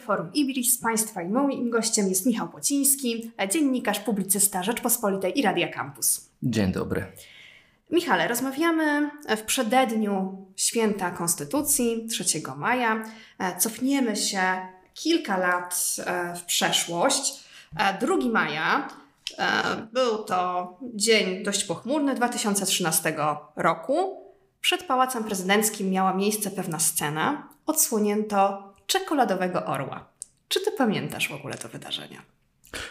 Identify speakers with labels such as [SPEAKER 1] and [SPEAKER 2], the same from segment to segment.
[SPEAKER 1] Forum Ibris. Państwa i moim gościem jest Michał Płociński, dziennikarz, publicysta Rzeczpospolitej i Radia Campus.
[SPEAKER 2] Dzień dobry.
[SPEAKER 1] Michale, rozmawiamy w przededniu święta Konstytucji 3 maja. Cofniemy się kilka lat e, w przeszłość. 2 maja e, był to dzień dość pochmurny 2013 roku. Przed Pałacem Prezydenckim miała miejsce pewna scena. Odsłonięto czekoladowego orła. Czy ty pamiętasz w ogóle to wydarzenie?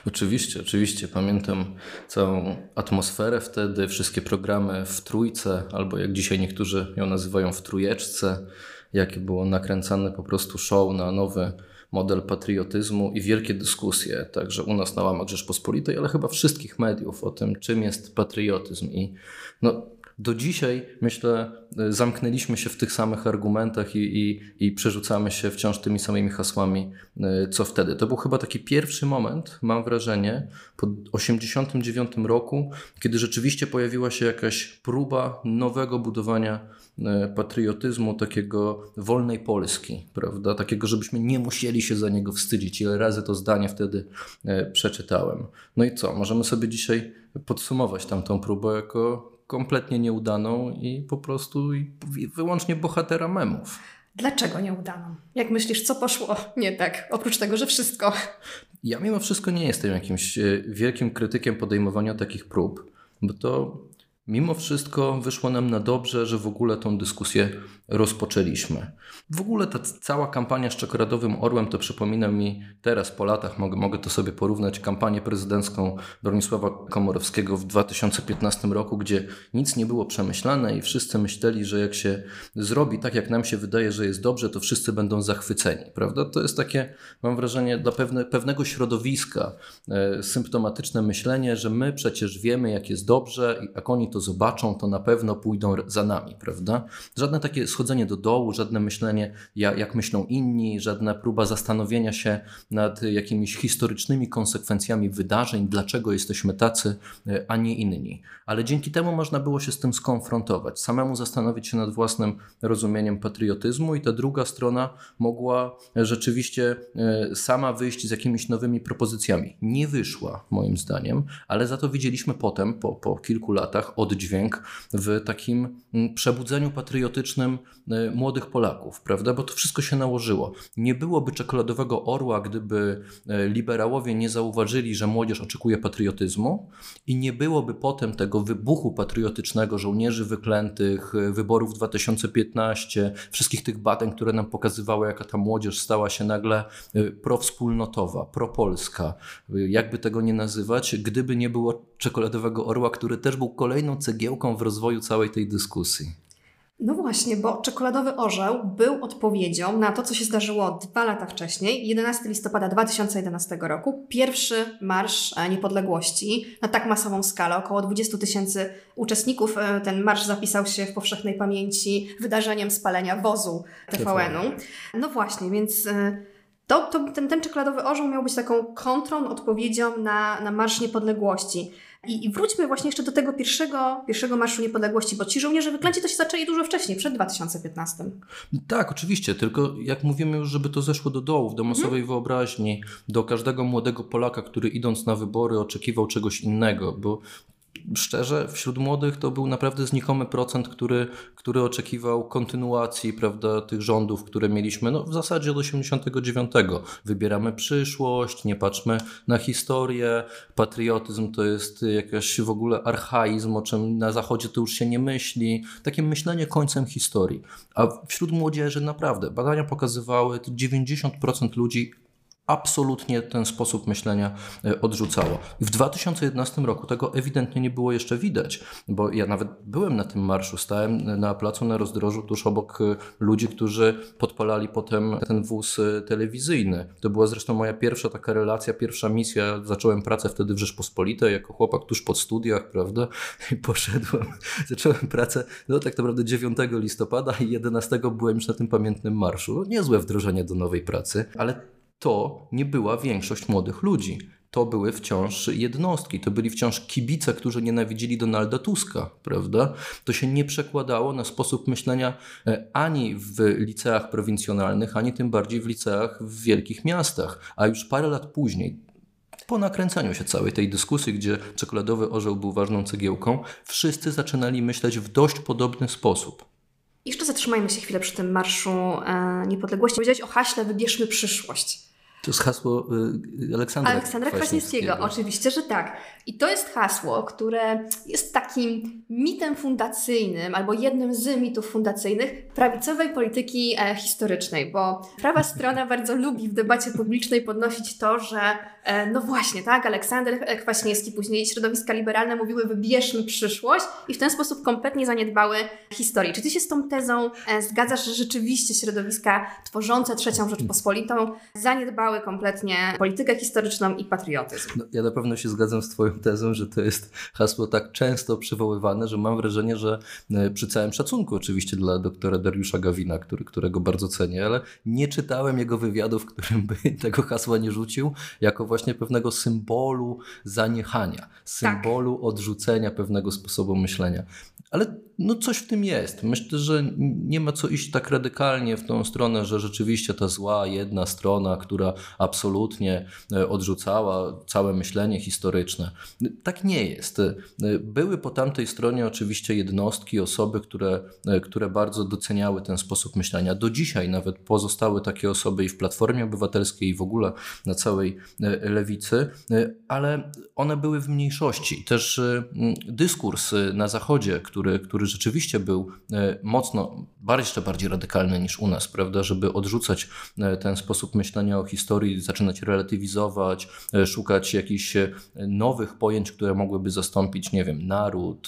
[SPEAKER 2] Oczywiście, oczywiście. Pamiętam całą atmosferę wtedy, wszystkie programy w trójce, albo jak dzisiaj niektórzy ją nazywają w trójeczce, jakie było nakręcane po prostu show na nowy model patriotyzmu i wielkie dyskusje, także u nas na łamach Rzeczpospolitej, ale chyba wszystkich mediów o tym, czym jest patriotyzm. I no, do dzisiaj, myślę, zamknęliśmy się w tych samych argumentach i, i, i przerzucamy się wciąż tymi samymi hasłami, e, co wtedy. To był chyba taki pierwszy moment, mam wrażenie, po 1989 roku, kiedy rzeczywiście pojawiła się jakaś próba nowego budowania e, patriotyzmu, takiego wolnej Polski, prawda? Takiego, żebyśmy nie musieli się za niego wstydzić. Ile razy to zdanie wtedy e, przeczytałem. No i co? Możemy sobie dzisiaj podsumować tamtą próbę jako kompletnie nieudaną i po prostu i wyłącznie bohatera memów.
[SPEAKER 1] Dlaczego nieudaną? Jak myślisz, co poszło nie tak, oprócz tego, że wszystko?
[SPEAKER 2] Ja mimo wszystko nie jestem jakimś e, wielkim krytykiem podejmowania takich prób, bo to mimo wszystko wyszło nam na dobrze, że w ogóle tą dyskusję rozpoczęliśmy. W ogóle ta cała kampania z czekoladowym orłem to przypomina mi teraz po latach, mogę, mogę to sobie porównać, kampanię prezydencką Bronisława Komorowskiego w 2015 roku, gdzie nic nie było przemyślane i wszyscy myśleli, że jak się zrobi tak, jak nam się wydaje, że jest dobrze, to wszyscy będą zachwyceni, prawda? To jest takie, mam wrażenie, dla pewne, pewnego środowiska e, symptomatyczne myślenie, że my przecież wiemy, jak jest dobrze jak oni to zobaczą, to na pewno pójdą za nami, prawda? Żadne takie schodzenie do dołu, żadne myślenie, jak myślą inni, żadna próba zastanowienia się nad jakimiś historycznymi konsekwencjami wydarzeń, dlaczego jesteśmy tacy, e, a nie inni. Ale dzięki temu można było się z tym skonfrontować, samemu zastanowić się nad własnym rozumieniem patriotyzmu, i ta druga strona mogła rzeczywiście e, sama wyjść z jakimiś nowymi propozycjami. Nie wyszła, moim zdaniem, ale za to widzieliśmy potem, po, po kilku latach, oddźwięk w takim mm, przebudzeniu patriotycznym E, młodych Polaków, prawda? Bo to wszystko się nałożyło. Nie byłoby czekoladowego orła, gdyby e, liberałowie nie zauważyli, że młodzież oczekuje patriotyzmu i nie byłoby potem tego wybuchu patriotycznego żołnierzy wyklętych, e, wyborów 2015, wszystkich tych badań, które nam pokazywały, jaka ta młodzież stała się nagle prowspólnotowa, propolska, jakby tego nie nazywać, gdyby nie było czekoladowego orła, który też był kolejną cegiełką w rozwoju całej tej dyskusji.
[SPEAKER 1] No właśnie, bo czekoladowy orzeł był odpowiedzią na to, co się zdarzyło dwa lata wcześniej, 11 listopada 2011 roku, pierwszy Marsz Niepodległości na tak masową skalę, około 20 tysięcy uczestników. E, ten marsz zapisał się w powszechnej pamięci wydarzeniem spalenia wozu TVN-u. No właśnie, więc e, to, to, ten, ten czekoladowy orzeł miał być taką kontrą, odpowiedzią na, na Marsz Niepodległości. I, I, wróćmy właśnie jeszcze do tego pierwszego, pierwszego Marszu Niepodległości, bo ci żołnierze wyklęci to się zaczęli dużo wcześniej, przed 2015.
[SPEAKER 2] Tak, oczywiście, tylko jak mówimy już, żeby to zeszło do dołów, do masowej hmm. wyobraźni, do każdego młodego Polaka, który idąc na wybory oczekiwał czegoś innego, bo szczerze, wśród młodych to był naprawdę znikomy procent, który, który oczekiwał kontynuacji prawda, tych rządów, które mieliśmy no, w zasadzie od 89. Wybieramy przyszłość, nie patrzmy na historię, patriotyzm to jest jakaś w ogóle archaizm, o czym na zachodzie to już się nie myśli. Takie myślenie końcem historii. A wśród młodzieży naprawdę badania pokazywały, 90% ludzi absolutnie ten sposób myślenia e, odrzucało. w 2011 roku tego ewidentnie nie było jeszcze widać, bo ja nawet byłem na tym marszu, stałem na placu na rozdrożu tuż obok e, ludzi, którzy podpalali potem ten wóz e, telewizyjny. To była zresztą moja pierwsza taka relacja, pierwsza misja. Zacząłem pracę wtedy w Rzeczpospolitej jako chłopak tuż po studiach, prawda? I poszedłem, zacząłem pracę, no tak naprawdę 9 listopada i 11 byłem już na tym pamiętnym marszu. Niezłe wdrożenie do nowej pracy, ale to nie była większość młodych ludzi. to były wciąż jednostki, to byli wciąż kibice, którzy nienawidzili Donalda Tuska, prawda? To się nie przekładało na sposób myślenia e, ani w liceach prowincjonalnych, ani tym bardziej w liceach w wielkich miastach. A już parę lat później, po nakręcaniu się całej tej dyskusji, gdzie czekoladowy orzeł był ważną cegiełką, wszyscy zaczynali myśleć w dość podobny sposób.
[SPEAKER 1] Jeszcze zatrzymajmy się chwilę przy tym Marszu e, Niepodległości. Powiedziałeś o haśle Wybierzmy przyszłość.
[SPEAKER 2] To jest hasło y, Aleksandra,
[SPEAKER 1] Aleksandra Kwaśniewskiego. Oczywiście, że tak. I to jest hasło, które jest takim mitem fundacyjnym albo jednym z mitów fundacyjnych prawicowej polityki e, historycznej, bo prawa strona bardzo lubi w debacie publicznej podnosić to, że e, no właśnie, tak, Aleksander Kwaśniewski, później środowiska liberalne mówiły wybierzmy przyszłość i w ten sposób kompletnie zaniedbały historii. Czy ty się z tą tezą e, zgadzasz, że rzeczywiście środowiska tworzące trzecią Rzeczpospolitą zaniedbały kompletnie politykę historyczną i patriotyzm?
[SPEAKER 2] No, ja na pewno się zgadzam z twoją tezą, że to jest hasło tak często przywoływane, że mam wrażenie, że e, przy całym szacunku oczywiście dla doktora Dariusza Gawina, który, którego bardzo cenię, ale nie czytałem jego wywiadu, w którym by tego hasła nie rzucił, jako właśnie pewnego symbolu zaniechania, symbolu tak. odrzucenia pewnego sposobu myślenia. Ale no coś w tym jest. Myślę, że nie ma co iść tak radykalnie w tą stronę, że rzeczywiście ta zła jedna strona, która absolutnie e, odrzucała całe myślenie historyczne. Tak nie jest. E, były po tamtej stronie oczywiście jednostki, osoby, które, e, które bardzo doceniały ten sposób myślenia. Do dzisiaj nawet pozostały takie osoby i w Platformie Obywatelskiej, i w ogóle na całej lewicy, ale one były w mniejszości. Też dyskurs na Zachodzie, który, który rzeczywiście był mocno, jeszcze bardziej radykalny niż u nas, prawda, żeby odrzucać ten sposób myślenia o historii, zaczynać relatywizować, szukać jakichś nowych pojęć, które mogłyby zastąpić, nie wiem, naród.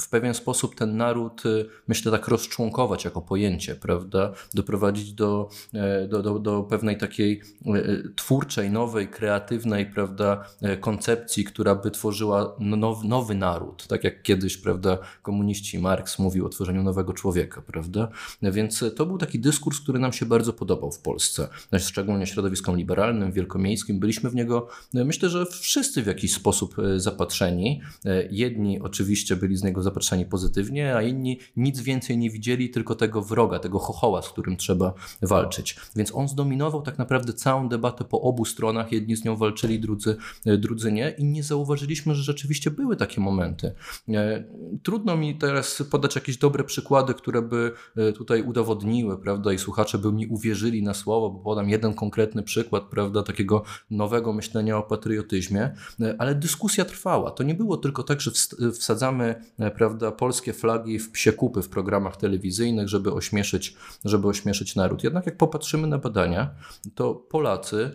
[SPEAKER 2] W pewien sposób ten naród, myślę, tak rozczłonkować jako pojęcie, prawda, doprowadzić do, do, do, do pewnej takiej twórczej, nowej, kreatywnej, prawda, koncepcji, która by tworzyła now, nowy naród, tak jak kiedyś, prawda, komuniści Marx mówił o tworzeniu nowego człowieka, prawda? Więc to był taki dyskurs, który nam się bardzo podobał w Polsce, szczególnie środowiskom liberalnym, wielkomiejskim. Byliśmy w niego, myślę, że wszyscy w jakiś sposób e, zapatrzeni. E, jedni oczywiście byli z niego zapatrzeni pozytywnie, a inni nic więcej nie widzieli, tylko tego wroga, tego chochoła, z którym trzeba walczyć. Więc on zdominował tak naprawdę całą debatę po obu stronach. Jedni z nią walczyli, drudzy, e, drudzy nie i nie zauważyliśmy, że rzeczywiście były takie momenty. Trudno mi teraz podać jakieś dobre przykłady, które by e, tutaj udowodniły, prawda, i słuchacze by mi uwierzyli na słowo, bo podam jeden konkretny przykład, prawda, takiego nowego myślenia o patriotyzmie, e, ale dyskusja trwała. To nie było tylko tak, że wsadzamy, e, prawda, polskie flagi w psie kupy w programach telewizyjnych, żeby ośmieszyć, żeby ośmieszyć naród. Jednak jak popatrzymy na badania, to Polacy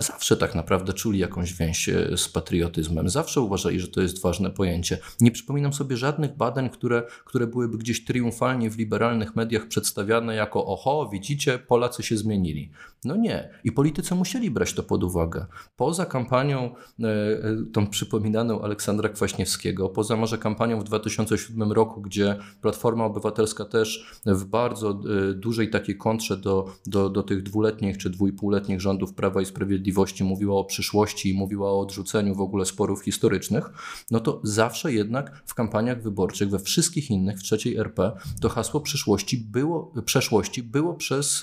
[SPEAKER 2] zawsze tak naprawdę czuli jakąś więź z patriotyzmem. Zawsze uważali, że to jest ważne pojęcie. Nie przypominam sobie żadnych badań, które, które byłyby gdzieś triumfalnie w liberalnych mediach przedstawiane jako oho, widzicie, Polacy się zmienili. No nie. I politycy musieli brać to pod uwagę. Poza kampanią e, e, tą przypominaną Aleksandra Kwaśniewskiego, poza może kampanią w 2007 roku, gdzie Platforma Obywatelska też w bardzo e, dużej takiej kontrze do, do, do tych dwuletnich czy dwójpółletnich rządów Prawa i Sprawiedliwości mówiła o przyszłości i mówiła o odrzuceniu w ogóle sporów historycznych, no to zawsze jednak w kampaniach wyborczych, we wszystkich innych, w trzeciej RP, to hasło przyszłości było, przeszłości było przez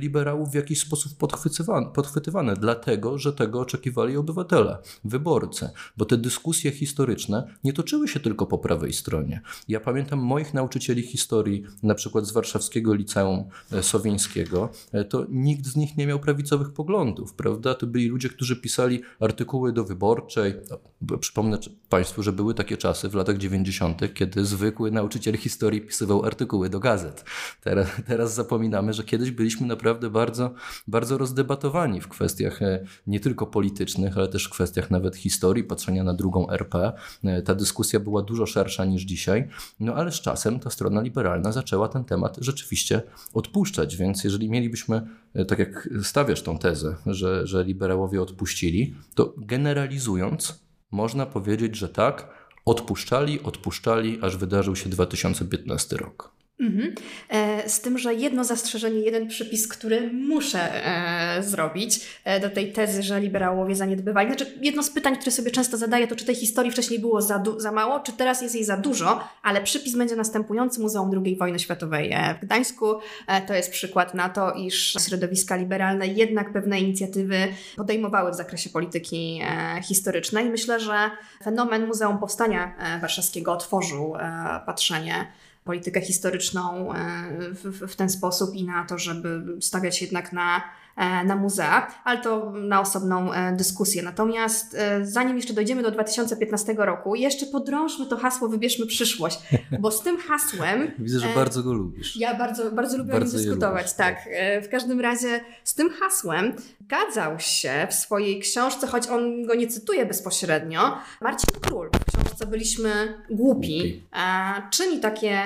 [SPEAKER 2] liberałów w jakiś sposób podchwytywane, podchwytywane, dlatego że tego oczekiwali obywatele, wyborcy, bo te dyskusje historyczne nie toczyły się tylko po prawej stronie. Ja pamiętam moich nauczycieli historii, na przykład z warszawskiego liceum e, sowińskiego, e, to nikt z nich nie miał prawicowych poglądów, prawda? To byli ludzie, którzy pisali artykuły do wyborczej. No, przypomnę Państwu, że były takie czasy w latach 90., kiedy zwykły nauczyciel historii pisywał artykuły do gazet. Teraz, teraz zapominamy, że kiedyś byliśmy naprawdę bardzo bardzo, rozdebatowani w kwestiach e, nie tylko politycznych, ale też w kwestiach nawet historii, patrzenia na drugą RP. E, ta dyskusja była dużo szersza niż dzisiaj, no ale z czasem ta strona liberalna zaczęła ten temat rzeczywiście odpuszczać, więc jeżeli mielibyśmy, tak jak stawiasz tą tezę, że, że liberałowie odpuścili, to generalizując, można powiedzieć, że tak, odpuszczali, odpuszczali, aż wydarzył się 2015 rok.
[SPEAKER 1] Mhm. E, z tym, że jedno zastrzeżenie, jeden przypis, który muszę e, zrobić e, do tej tezy, że liberałowie zaniedbywali. Znaczy, jedno z pytań, które sobie często zadaję, to czy tej historii wcześniej było za, za mało, czy teraz jest jej za dużo, ale przypis będzie następujący. Muzeum II wojny światowej e, w Gdańsku e, to jest przykład na to, iż środowiska liberalne jednak pewne inicjatywy podejmowały w zakresie polityki e, historycznej. Myślę, że fenomen Muzeum Powstania Warszawskiego otworzył patrzenie politykę historyczną e, w, w, ten sposób i na to, żeby stawiać jednak na E, na muzea, ale to na osobną e, dyskusję. Natomiast zanim jeszcze dojdziemy do 2015 roku, jeszcze podrążmy to hasło Wybierzmy przyszłość, bo z tym hasłem...
[SPEAKER 2] Widzę, że bardzo go lubisz.
[SPEAKER 1] Ja bardzo, bardzo lubię bardzo dyskutować, lubisz, tak. tak. W każdym razie z tym hasłem zgadzał się w swojej książce, choć on go nie cytuje bezpośrednio, Marcin Król. Książce Byliśmy głupi. Czyni takie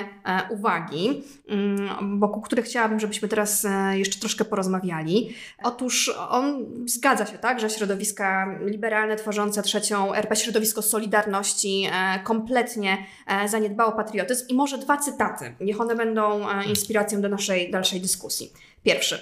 [SPEAKER 1] uwagi, mm, wokół których chciałabym, żebyśmy teraz jeszcze troszkę porozmawiali. Otóż on zgadza się, tak, że środowiska liberalne tworzące trzecią RP, środowisko Solidarności e, kompletnie e, zaniedbało patriotyzm i może dwa cytaty. Niech one będą e, inspiracją do naszej dalszej dyskusji. Pierwszy.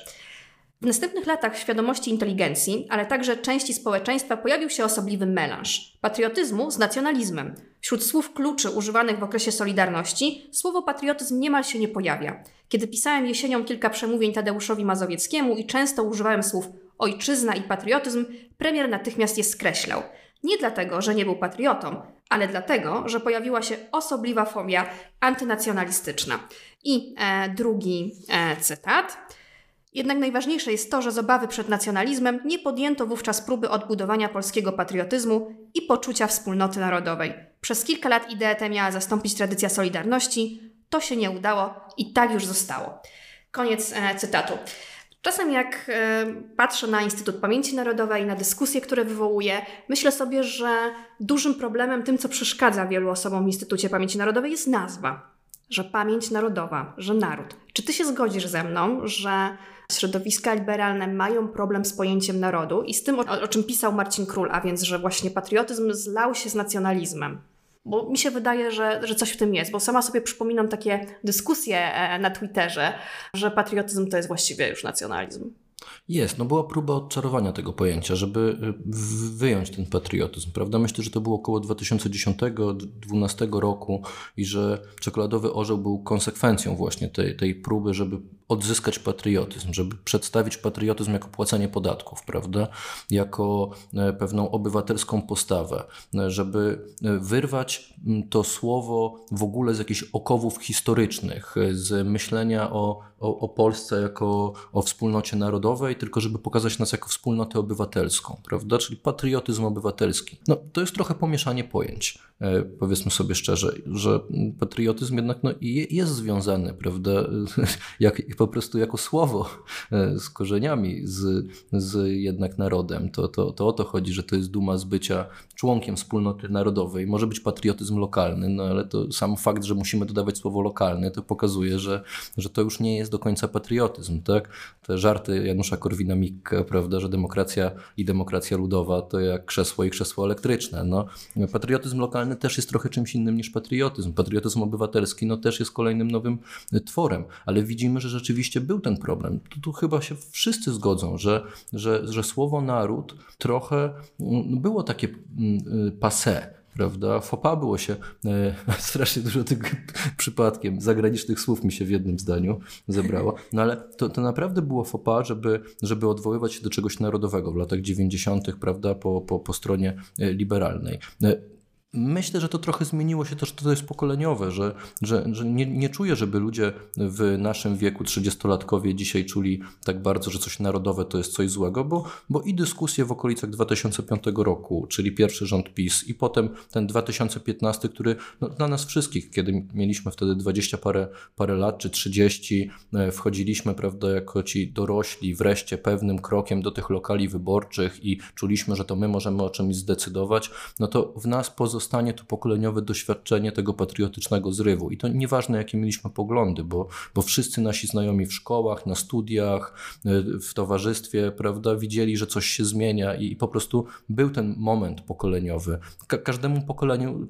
[SPEAKER 1] W następnych latach świadomości inteligencji, ale także części społeczeństwa pojawił się osobliwy melanż patriotyzmu z nacjonalizmem. Wśród słów kluczy używanych w okresie Solidarności słowo patriotyzm niemal się nie pojawia. Kiedy pisałem jesienią kilka przemówień Tadeuszowi Mazowieckiemu i często używałem słów ojczyzna i patriotyzm, premier natychmiast je skreślał. Nie dlatego, że nie był patriotą, ale dlatego, że pojawiła się osobliwa fobia antynacjonalistyczna. I e, drugi e, cytat. Jednak najważniejsze jest to, że z obawy przed nacjonalizmem nie podjęto wówczas próby odbudowania polskiego patriotyzmu i poczucia wspólnoty narodowej. Przez kilka lat ideę tę miała zastąpić tradycja Solidarności. To się nie udało i tak już zostało. Koniec e, cytatu. Czasem jak e, patrzę na Instytut Pamięci Narodowej, na dyskusje, które wywołuje, myślę sobie, że dużym problemem, tym co przeszkadza wielu osobom w Instytucie Pamięci Narodowej jest nazwa. Że pamięć narodowa, że naród. Czy ty się zgodzisz ze mną, że środowiska liberalne mają problem z pojęciem narodu i z tym, o, o czym pisał Marcin Król, a więc, że właśnie patriotyzm zlał się z nacjonalizmem. Bo mi się wydaje, że, że coś w tym jest, bo sama sobie przypominam takie dyskusje e, na Twitterze, że patriotyzm to jest właściwie już nacjonalizm.
[SPEAKER 2] Jest, no była próba odczarowania tego pojęcia, żeby y, wyjąć ten patriotyzm, prawda? Myślę, że to było około 2010-2012 roku i że czekoladowy orzeł był konsekwencją właśnie tej, tej próby, żeby odzyskać patriotyzm, żeby przedstawić patriotyzm jako płacenie podatków, prawda? Jako e, pewną obywatelską postawę, e, żeby e, wyrwać to słowo w ogóle z jakichś okowów historycznych, z myślenia o, o, o Polsce jako o wspólnocie narodowej, tylko żeby pokazać nas jako wspólnotę obywatelską, prawda? Czyli patriotyzm obywatelski. No, to jest trochę pomieszanie pojęć, powiedzmy sobie szczerze, że patriotyzm jednak no, jest związany, prawda, jak, po prostu jako słowo e, z korzeniami, z, z jednak narodem. To, to, to o to chodzi, że to jest duma z bycia członkiem wspólnoty narodowej. Może być patriotyzm lokalny, no ale to sam fakt, że musimy dodawać słowo lokalny, to pokazuje, że, że to już nie jest do końca patriotyzm. Tak? Te żarty Janusza Korwina-Mikke, prawda, że demokracja i demokracja ludowa to jak krzesło i krzesło elektryczne. No, patriotyzm lokalny też jest trochę czymś innym niż patriotyzm. Patriotyzm obywatelski no, też jest kolejnym nowym tworem, ale widzimy, że rzeczywiście był ten problem. Tu, tu chyba się wszyscy zgodzą, że, że, że słowo naród trochę mm, było takie mm, y, passé prawda? Fopa było się e, strasznie dużo tych przypadkiem zagranicznych słów mi się w jednym zdaniu zebrało, no ale to, to naprawdę było fopa, żeby, żeby odwoływać się do czegoś narodowego w latach 90., prawda, po, po, po stronie e, liberalnej. E, Myślę, że to trochę zmieniło się też, to jest pokoleniowe, że, że, że nie, nie czuję, żeby ludzie w naszym wieku, 30-latkowie, dzisiaj czuli tak bardzo, że coś narodowe to jest coś złego, bo, bo i dyskusje w okolicach 2005 roku, czyli pierwszy rząd PiS, i potem ten 2015, który no, dla nas wszystkich, kiedy mieliśmy wtedy 20 parę, parę lat czy 30, e, wchodziliśmy, prawda, jako ci dorośli, wreszcie pewnym krokiem do tych lokali wyborczych i czuliśmy, że to my możemy o czymś zdecydować, no to w nas pozostało zostanie to pokoleniowe doświadczenie tego patriotycznego zrywu. I to nieważne, jakie mieliśmy poglądy, bo, bo wszyscy nasi znajomi w szkołach, na studiach, e, w towarzystwie, prawda, widzieli, że coś się zmienia i, i po prostu był ten moment pokoleniowy. Ka każdemu pokoleniu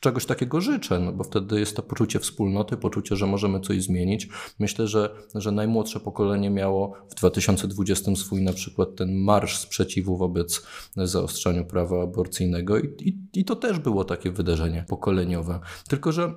[SPEAKER 2] czegoś takiego życzę, no bo wtedy jest to poczucie wspólnoty, poczucie, że możemy coś zmienić. Myślę, że, że najmłodsze pokolenie miało w 2020 swój na przykład ten marsz sprzeciwu wobec zaostrzania prawa aborcyjnego i, i, i to też było takie wydarzenie pokoleniowe. Tylko, że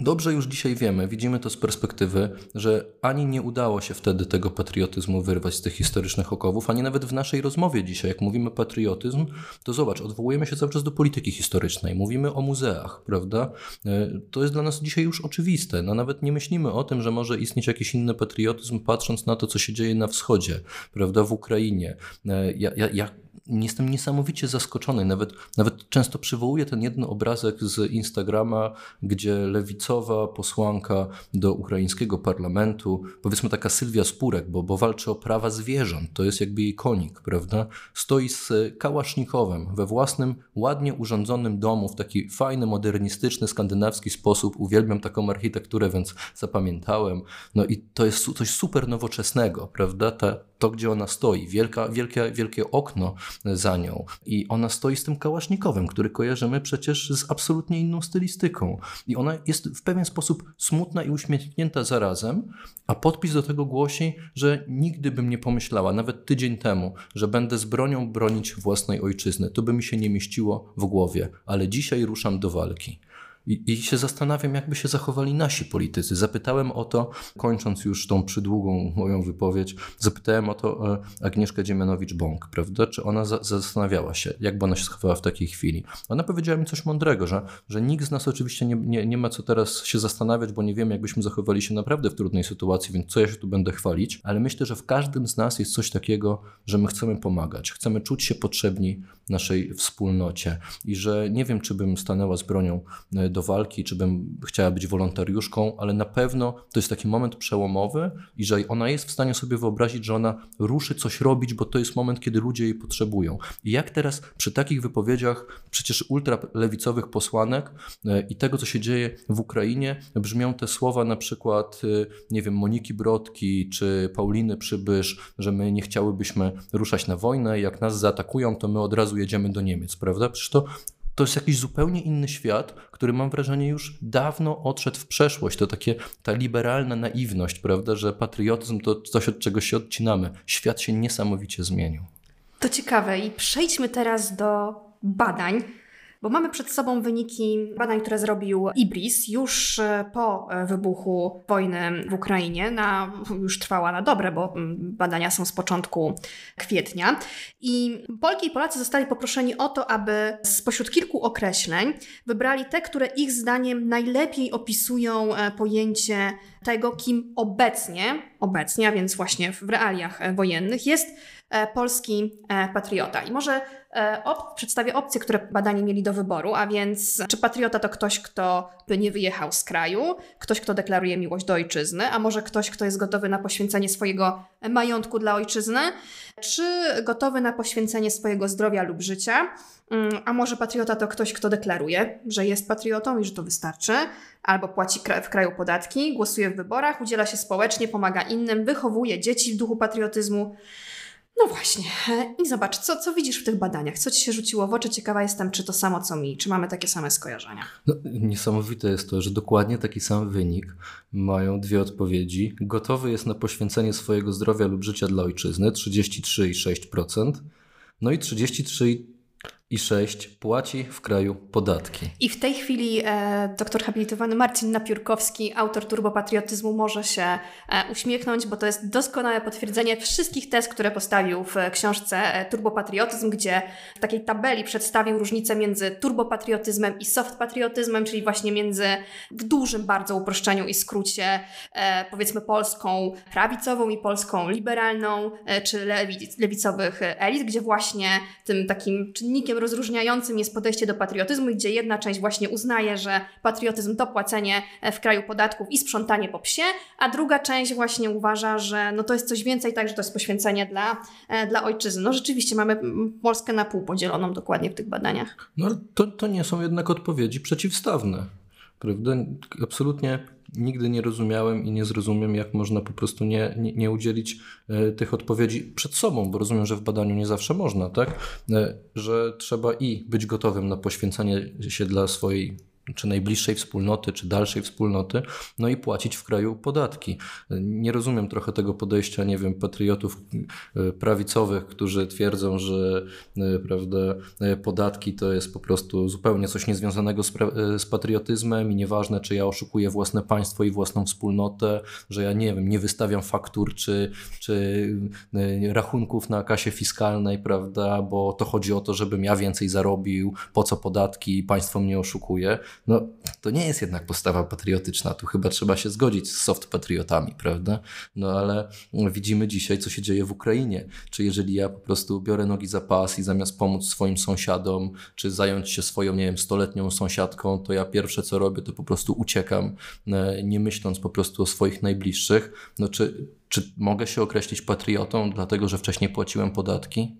[SPEAKER 2] Dobrze już dzisiaj wiemy, widzimy to z perspektywy, że ani nie udało się wtedy tego patriotyzmu wyrwać z tych historycznych okowów, ani nawet w naszej rozmowie dzisiaj, jak mówimy patriotyzm, to zobacz, odwołujemy się cały czas do polityki historycznej, mówimy o muzeach, prawda? E, to jest dla nas dzisiaj już oczywiste. No nawet nie myślimy o tym, że może istnieć jakiś inny patriotyzm, patrząc na to, co się dzieje na wschodzie, prawda, w Ukrainie. E, ja, ja, ja jestem niesamowicie zaskoczony. Nawet, nawet często przywołuję ten jeden obrazek z Instagrama, gdzie lewicowa posłanka do ukraińskiego parlamentu, powiedzmy taka Sylwia Spurek, bo, bo walczy o prawa zwierząt, to jest jakby jej konik, prawda? Stoi z kałasznikowem we własnym, ładnie urządzonym domu w taki fajny, modernistyczny, skandynawski sposób. Uwielbiam taką architekturę, więc zapamiętałem. No i to jest coś super nowoczesnego, prawda? Ta, to, gdzie ona stoi, wielka, wielkie, wielkie okno za nią i ona stoi z tym kałasznikowym, który kojarzymy przecież z absolutnie inną stylistyką. I ona jest w pewien sposób smutna i uśmiechnięta zarazem, a podpis do tego głosi, że nigdy bym nie pomyślała, nawet tydzień temu, że będę z bronią bronić własnej ojczyzny. To by mi się nie mieściło w głowie, ale dzisiaj ruszam do walki. I, I, się zastanawiam, jakby się zachowali nasi politycy. Zapytałem o to, kończąc już tą przydługą moją wypowiedź, zapytałem o to e, Agnieszkę Dziemianowicz-Bąk, prawda? Czy ona za, zastanawiała się, jakby ona się zachowała w takiej chwili. Ona powiedziała mi coś mądrego, że, że nikt z nas oczywiście nie, nie, nie ma co teraz się zastanawiać, bo nie wiemy, jakbyśmy zachowali się naprawdę w trudnej sytuacji, więc co ja się tu będę chwalić, ale myślę, że w każdym z nas jest coś takiego, że my chcemy pomagać, chcemy czuć się potrzebni naszej wspólnocie i że nie wiem, czy bym stanęła z bronią e, do walki, czy bym chciała być wolontariuszką, ale na pewno to jest taki moment przełomowy i że ona jest w stanie sobie wyobrazić, że ona ruszy coś robić, bo to jest moment, kiedy ludzie jej potrzebują. I jak teraz przy takich wypowiedziach przecież ultralewicowych posłanek e, i tego, co się dzieje w Ukrainie, brzmią te słowa na przykład, e, nie wiem, Moniki Brodki czy Pauliny Przybysz, że my nie chciałybyśmy ruszać na wojnę, jak nas zaatakują, to my od razu jedziemy do Niemiec, prawda? Przecież to to jest jakiś zupełnie inny świat, który mam wrażenie już dawno odszedł w przeszłość. To takie ta liberalna naiwność, prawda, że patriotyzm to coś, od czego się odcinamy. Świat się niesamowicie zmienił.
[SPEAKER 1] To ciekawe i przejdźmy teraz do badań, bo mamy przed sobą wyniki badań, które zrobił IBRIS już e, po e, wybuchu wojny w Ukrainie. Na, już trwała na dobre, bo mm, badania są z początku kwietnia. I Polki i Polacy zostali poproszeni o to, aby spośród kilku określeń wybrali te, które ich zdaniem najlepiej opisują e, pojęcie tego, kim obecnie, obecnie, a więc właśnie w realiach wojennych jest polski patriota. I może op przedstawię opcje, które badani mieli do wyboru, a więc czy patriota to ktoś, kto by nie wyjechał z kraju, ktoś, kto deklaruje miłość do ojczyzny, a może ktoś, kto jest gotowy na poświęcenie swojego majątku dla ojczyzny, czy gotowy na poświęcenie swojego zdrowia lub życia, mm, a może patriota to ktoś, kto deklaruje, że jest patriotą i że to wystarczy, albo płaci w kraju podatki, głosuje w wyborach, udziela się społecznie, pomaga innym, wychowuje dzieci w duchu patriotyzmu. No właśnie. I zobacz, co, co widzisz w tych badaniach? Co ci się rzuciło w oczy? Ciekawa jestem, czy to samo co mi, czy mamy takie same skojarzenia.
[SPEAKER 2] No, niesamowite jest to, że dokładnie taki sam wynik mają dwie odpowiedzi. Gotowy jest na poświęcenie swojego zdrowia lub życia dla ojczyzny 33,6%. No i 33 i 6 płaci w kraju podatki.
[SPEAKER 1] I w tej chwili e, doktor habilitowany Marcin Napiórkowski, autor turbopatriotyzmu, może się e, uśmiechnąć, bo to jest doskonałe potwierdzenie wszystkich tez, które postawił w książce e, Turbopatriotyzm, gdzie w takiej tabeli przedstawił różnicę między turbopatriotyzmem i softpatriotyzmem, czyli właśnie między w dużym bardzo uproszczeniu i skrócie e, powiedzmy polską prawicową i polską liberalną, e, czy lewicowych elit, gdzie właśnie tym takim czynnikiem rozróżniającym jest podejście do patriotyzmu, gdzie jedna część właśnie uznaje, że patriotyzm to płacenie e, w kraju podatków i sprzątanie po psie, a druga część właśnie uważa, że no to jest coś więcej, także to jest poświęcenie dla, e, dla ojczyzny. No rzeczywiście mamy Polskę na pół podzieloną dokładnie w tych badaniach.
[SPEAKER 2] No to, to nie są jednak odpowiedzi przeciwstawne. Prawda? Absolutnie nigdy nie rozumiałem i nie zrozumiem, jak można po prostu nie, nie, nie, udzielić e, tych odpowiedzi przed sobą, bo rozumiem, że w badaniu nie zawsze można, tak? E, że trzeba i być gotowym na poświęcenie się dla swojej czy najbliższej wspólnoty, czy dalszej wspólnoty, no i płacić w kraju podatki. Nie rozumiem trochę tego podejścia, nie wiem, patriotów e, prawicowych, którzy twierdzą, że e, prawda, e, podatki to jest po prostu zupełnie coś niezwiązanego z, z patriotyzmem i nieważne, czy ja oszukuję własne państwo i własną wspólnotę, że ja nie wiem, nie wystawiam faktur czy, czy rachunków na kasie fiskalnej, prawda, bo to chodzi o to, żebym ja więcej zarobił, po co podatki, państwo mnie oszukuje. No, to nie jest jednak postawa patriotyczna. Tu chyba trzeba się zgodzić z soft patriotami, prawda? No ale widzimy dzisiaj, co się dzieje w Ukrainie. Czy jeżeli ja po prostu biorę nogi za pas i zamiast pomóc swoim sąsiadom, czy zająć się swoją, nie wiem, stoletnią sąsiadką, to ja pierwsze co robię, to po prostu uciekam, e, nie myśląc po prostu o swoich najbliższych. No czy, czy mogę się określić patriotą, dlatego że wcześniej płaciłem podatki?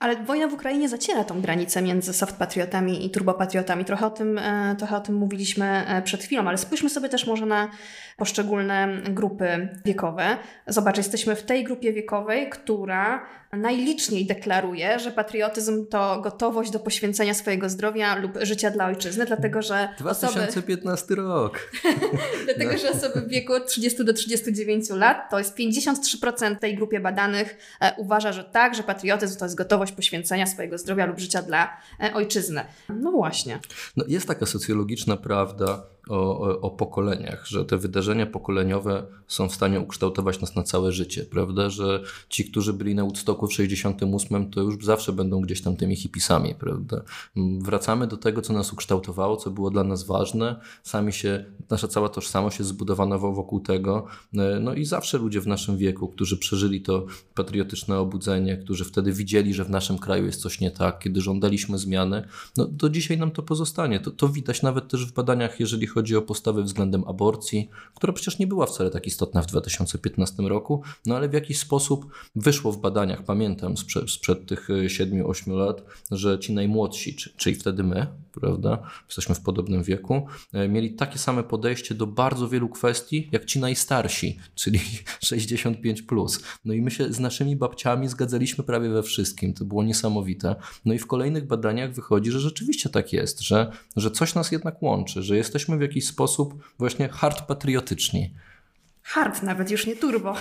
[SPEAKER 1] Ale wojna w Ukrainie zaciera tą granicę między softpatriotami i turbopatriotami. Trochę o, tym, e, trochę o tym mówiliśmy e, przed chwilą, ale spójrzmy sobie też może na poszczególne grupy wiekowe. Zobacz, jesteśmy w tej grupie wiekowej, która najliczniej deklaruje, że patriotyzm to gotowość do poświęcenia swojego zdrowia lub życia dla ojczyzny, dlatego że
[SPEAKER 2] 2015 osoby... rok.
[SPEAKER 1] dlatego, że osoby w wieku od 30 do 39 lat, to jest 53% tej grupie badanych e, uważa, że tak, że patriotyzm to jest gotowość poświęcenia swojego zdrowia lub życia dla e, ojczyzny. No właśnie.
[SPEAKER 2] No jest taka socjologiczna prawda, o, o, pokoleniach, że te wydarzenia pokoleniowe są w stanie ukształtować nas na całe życie, prawda? Że ci, którzy byli na Woodstocku w 68, to już zawsze będą gdzieś tam tymi hipisami, prawda? Wracamy do tego, co nas ukształtowało, co było dla nas ważne. Sami się, nasza cała tożsamość jest zbudowana wokół tego. No i zawsze ludzie w naszym wieku, którzy przeżyli to patriotyczne obudzenie, którzy wtedy widzieli, że w naszym kraju jest coś nie tak, kiedy żądaliśmy zmiany, no do dzisiaj nam to pozostanie. To, to widać nawet też w badaniach, jeżeli chodzi o postawę względem aborcji, która przecież nie była wcale tak istotna w 2015 roku, no ale w jakiś sposób wyszło w badaniach, pamiętam sprzed, sprzed tych 7-8 lat, że ci najmłodsi, czyli wtedy my, prawda, jesteśmy w podobnym wieku, e, mieli takie same podejście do bardzo wielu kwestii, jak ci najstarsi, czyli 65+. Plus. No i my się z naszymi babciami zgadzaliśmy prawie we wszystkim, to było niesamowite. No i w kolejnych badaniach wychodzi, że rzeczywiście tak jest, że, że coś nas jednak łączy, że jesteśmy w jakiś sposób właśnie hard patriotyczni.
[SPEAKER 1] Hard nawet, już nie turbo.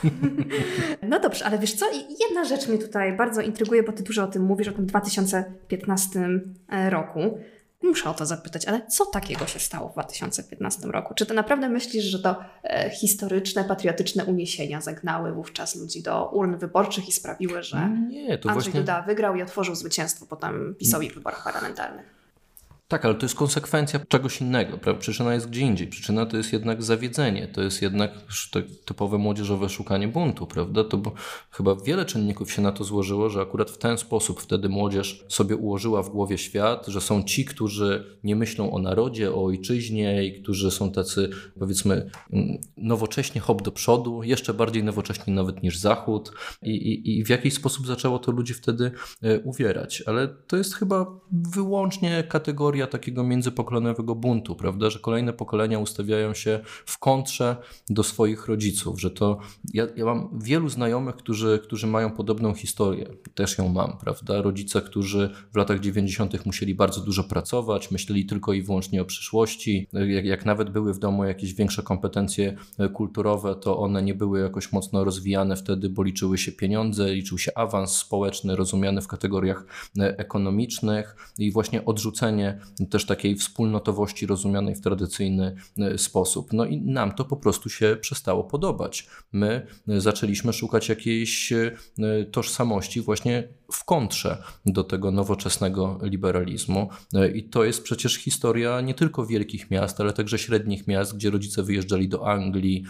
[SPEAKER 1] no dobrze, ale wiesz co, jedna rzecz mnie tutaj bardzo intryguje, bo ty dużo o tym mówisz, o tym 2015 e, roku. Muszę o to zapytać, ale co takiego się stało w 2015 roku? Czy ty naprawdę myślisz, że to e, historyczne, patriotyczne uniesienia zagnały wówczas ludzi do urn wyborczych i sprawiły, że Nie, Andrzej właśnie... Duda wygrał i otworzył zwycięstwo potem PiSowi w wyborach parlamentarnych?
[SPEAKER 2] Tak, ale to jest konsekwencja czegoś innego. Prawda? Przyczyna jest gdzie indziej. Przyczyna to jest jednak zawiedzenie, to jest jednak typowe młodzieżowe szukanie buntu, prawda? To bo chyba wiele czynników się na to złożyło, że akurat w ten sposób wtedy młodzież sobie ułożyła w głowie świat, że są ci, którzy nie myślą o narodzie, o ojczyźnie i którzy są tacy, powiedzmy, mm, nowocześnie hop do przodu, jeszcze bardziej nowocześni nawet niż Zachód i, i, i w jakiś sposób zaczęło to ludzi wtedy e, uwierać. Ale to jest chyba wyłącznie kategoria historia takiego międzypokoleniowego buntu, prawda, że kolejne pokolenia ustawiają się w kontrze do swoich rodziców, że to ja, ja mam wielu znajomych, którzy, którzy mają podobną historię, też ją mam, prawda, rodzice, którzy w latach 90. musieli bardzo dużo pracować, myśleli tylko i wyłącznie o przyszłości, jak, jak nawet były w domu jakieś większe kompetencje kulturowe, to one nie były jakoś mocno rozwijane wtedy, bo liczyły się pieniądze, liczył się awans społeczny, rozumiany w kategoriach ekonomicznych. I właśnie odrzucenie też takiej wspólnotowości rozumianej w tradycyjny e, sposób. No i nam to po prostu się przestało podobać. My e, zaczęliśmy szukać jakiejś e, tożsamości właśnie w kontrze do tego nowoczesnego liberalizmu. I to jest przecież historia nie tylko wielkich miast, ale także średnich miast, gdzie rodzice wyjeżdżali do Anglii,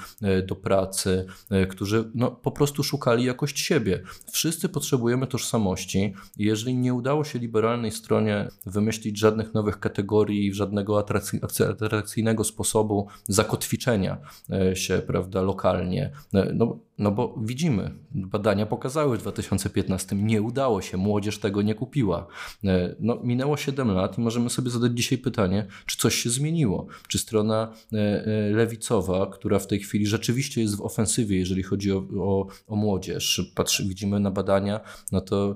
[SPEAKER 2] do pracy, którzy no, po prostu szukali jakość siebie. Wszyscy potrzebujemy tożsamości. Jeżeli nie udało się liberalnej stronie wymyślić żadnych nowych kategorii, żadnego atrakcyjnego sposobu zakotwiczenia e, się prawda, lokalnie. E, no, No bo widzimy, badania pokazały w 2015, nie udało się, młodzież tego nie kupiła. E, no, minęło 7 lat i możemy sobie zadać dzisiaj pytanie, czy coś się zmieniło? Czy strona e, e, lewicowa, która w tej chwili rzeczywiście jest w ofensywie, jeżeli chodzi o, o, o młodzież, patrzy, widzimy na badania, no to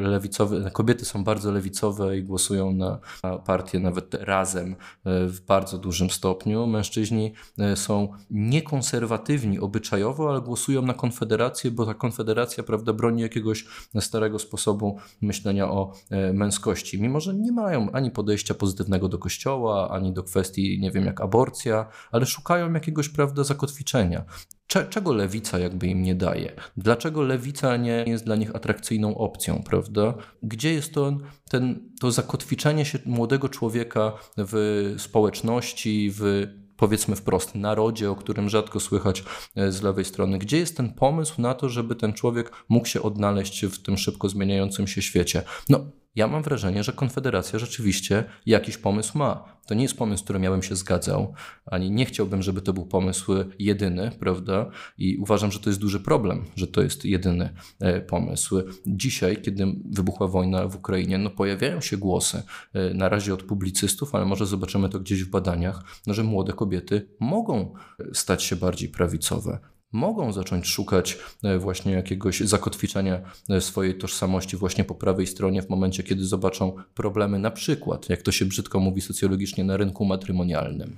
[SPEAKER 2] lewicowe, kobiety są bardzo lewicowe i głosują na, na partię nawet razem w bardzo dużym stopniu. Mężczyźni są niekonserwatywni obyczajowo, ale głosują na Konfederację, bo ta Konfederacja prawda, broni jakiegoś starego sposobu myślenia o e, męskości, mimo że nie mają ani podejścia pozytywnego do kościoła, ani do kwestii, nie wiem, jak aborcja, ale szukają jakiegoś prawda, zakotwiczenia. Czego lewica jakby im nie daje? Dlaczego lewica nie jest dla nich atrakcyjną opcją, prawda? Gdzie jest to, ten, to zakotwiczenie się młodego człowieka w społeczności, w powiedzmy wprost, narodzie, o którym rzadko słychać e, z lewej strony. Gdzie jest ten pomysł na to, żeby ten człowiek mógł się odnaleźć w tym szybko zmieniającym się świecie? No, ja mam wrażenie, że Konfederacja rzeczywiście jakiś pomysł ma. To nie jest pomysł, z którym ja bym się zgadzał, ani nie chciałbym, żeby to był pomysł jedyny, prawda? I uważam, że to jest duży problem, że to jest jedyny e, pomysł. Dzisiaj, kiedy wybuchła wojna w Ukrainie, no pojawiają się głosy, e, na razie od publicystów, ale może zobaczymy to gdzieś w badaniach, no, że młode kobiety mogą stać się bardziej prawicowe mogą zacząć szukać e, właśnie jakiegoś zakotwiczenia e, swojej tożsamości właśnie po prawej stronie w momencie, kiedy zobaczą problemy na przykład, jak to się brzydko mówi socjologicznie, na rynku matrymonialnym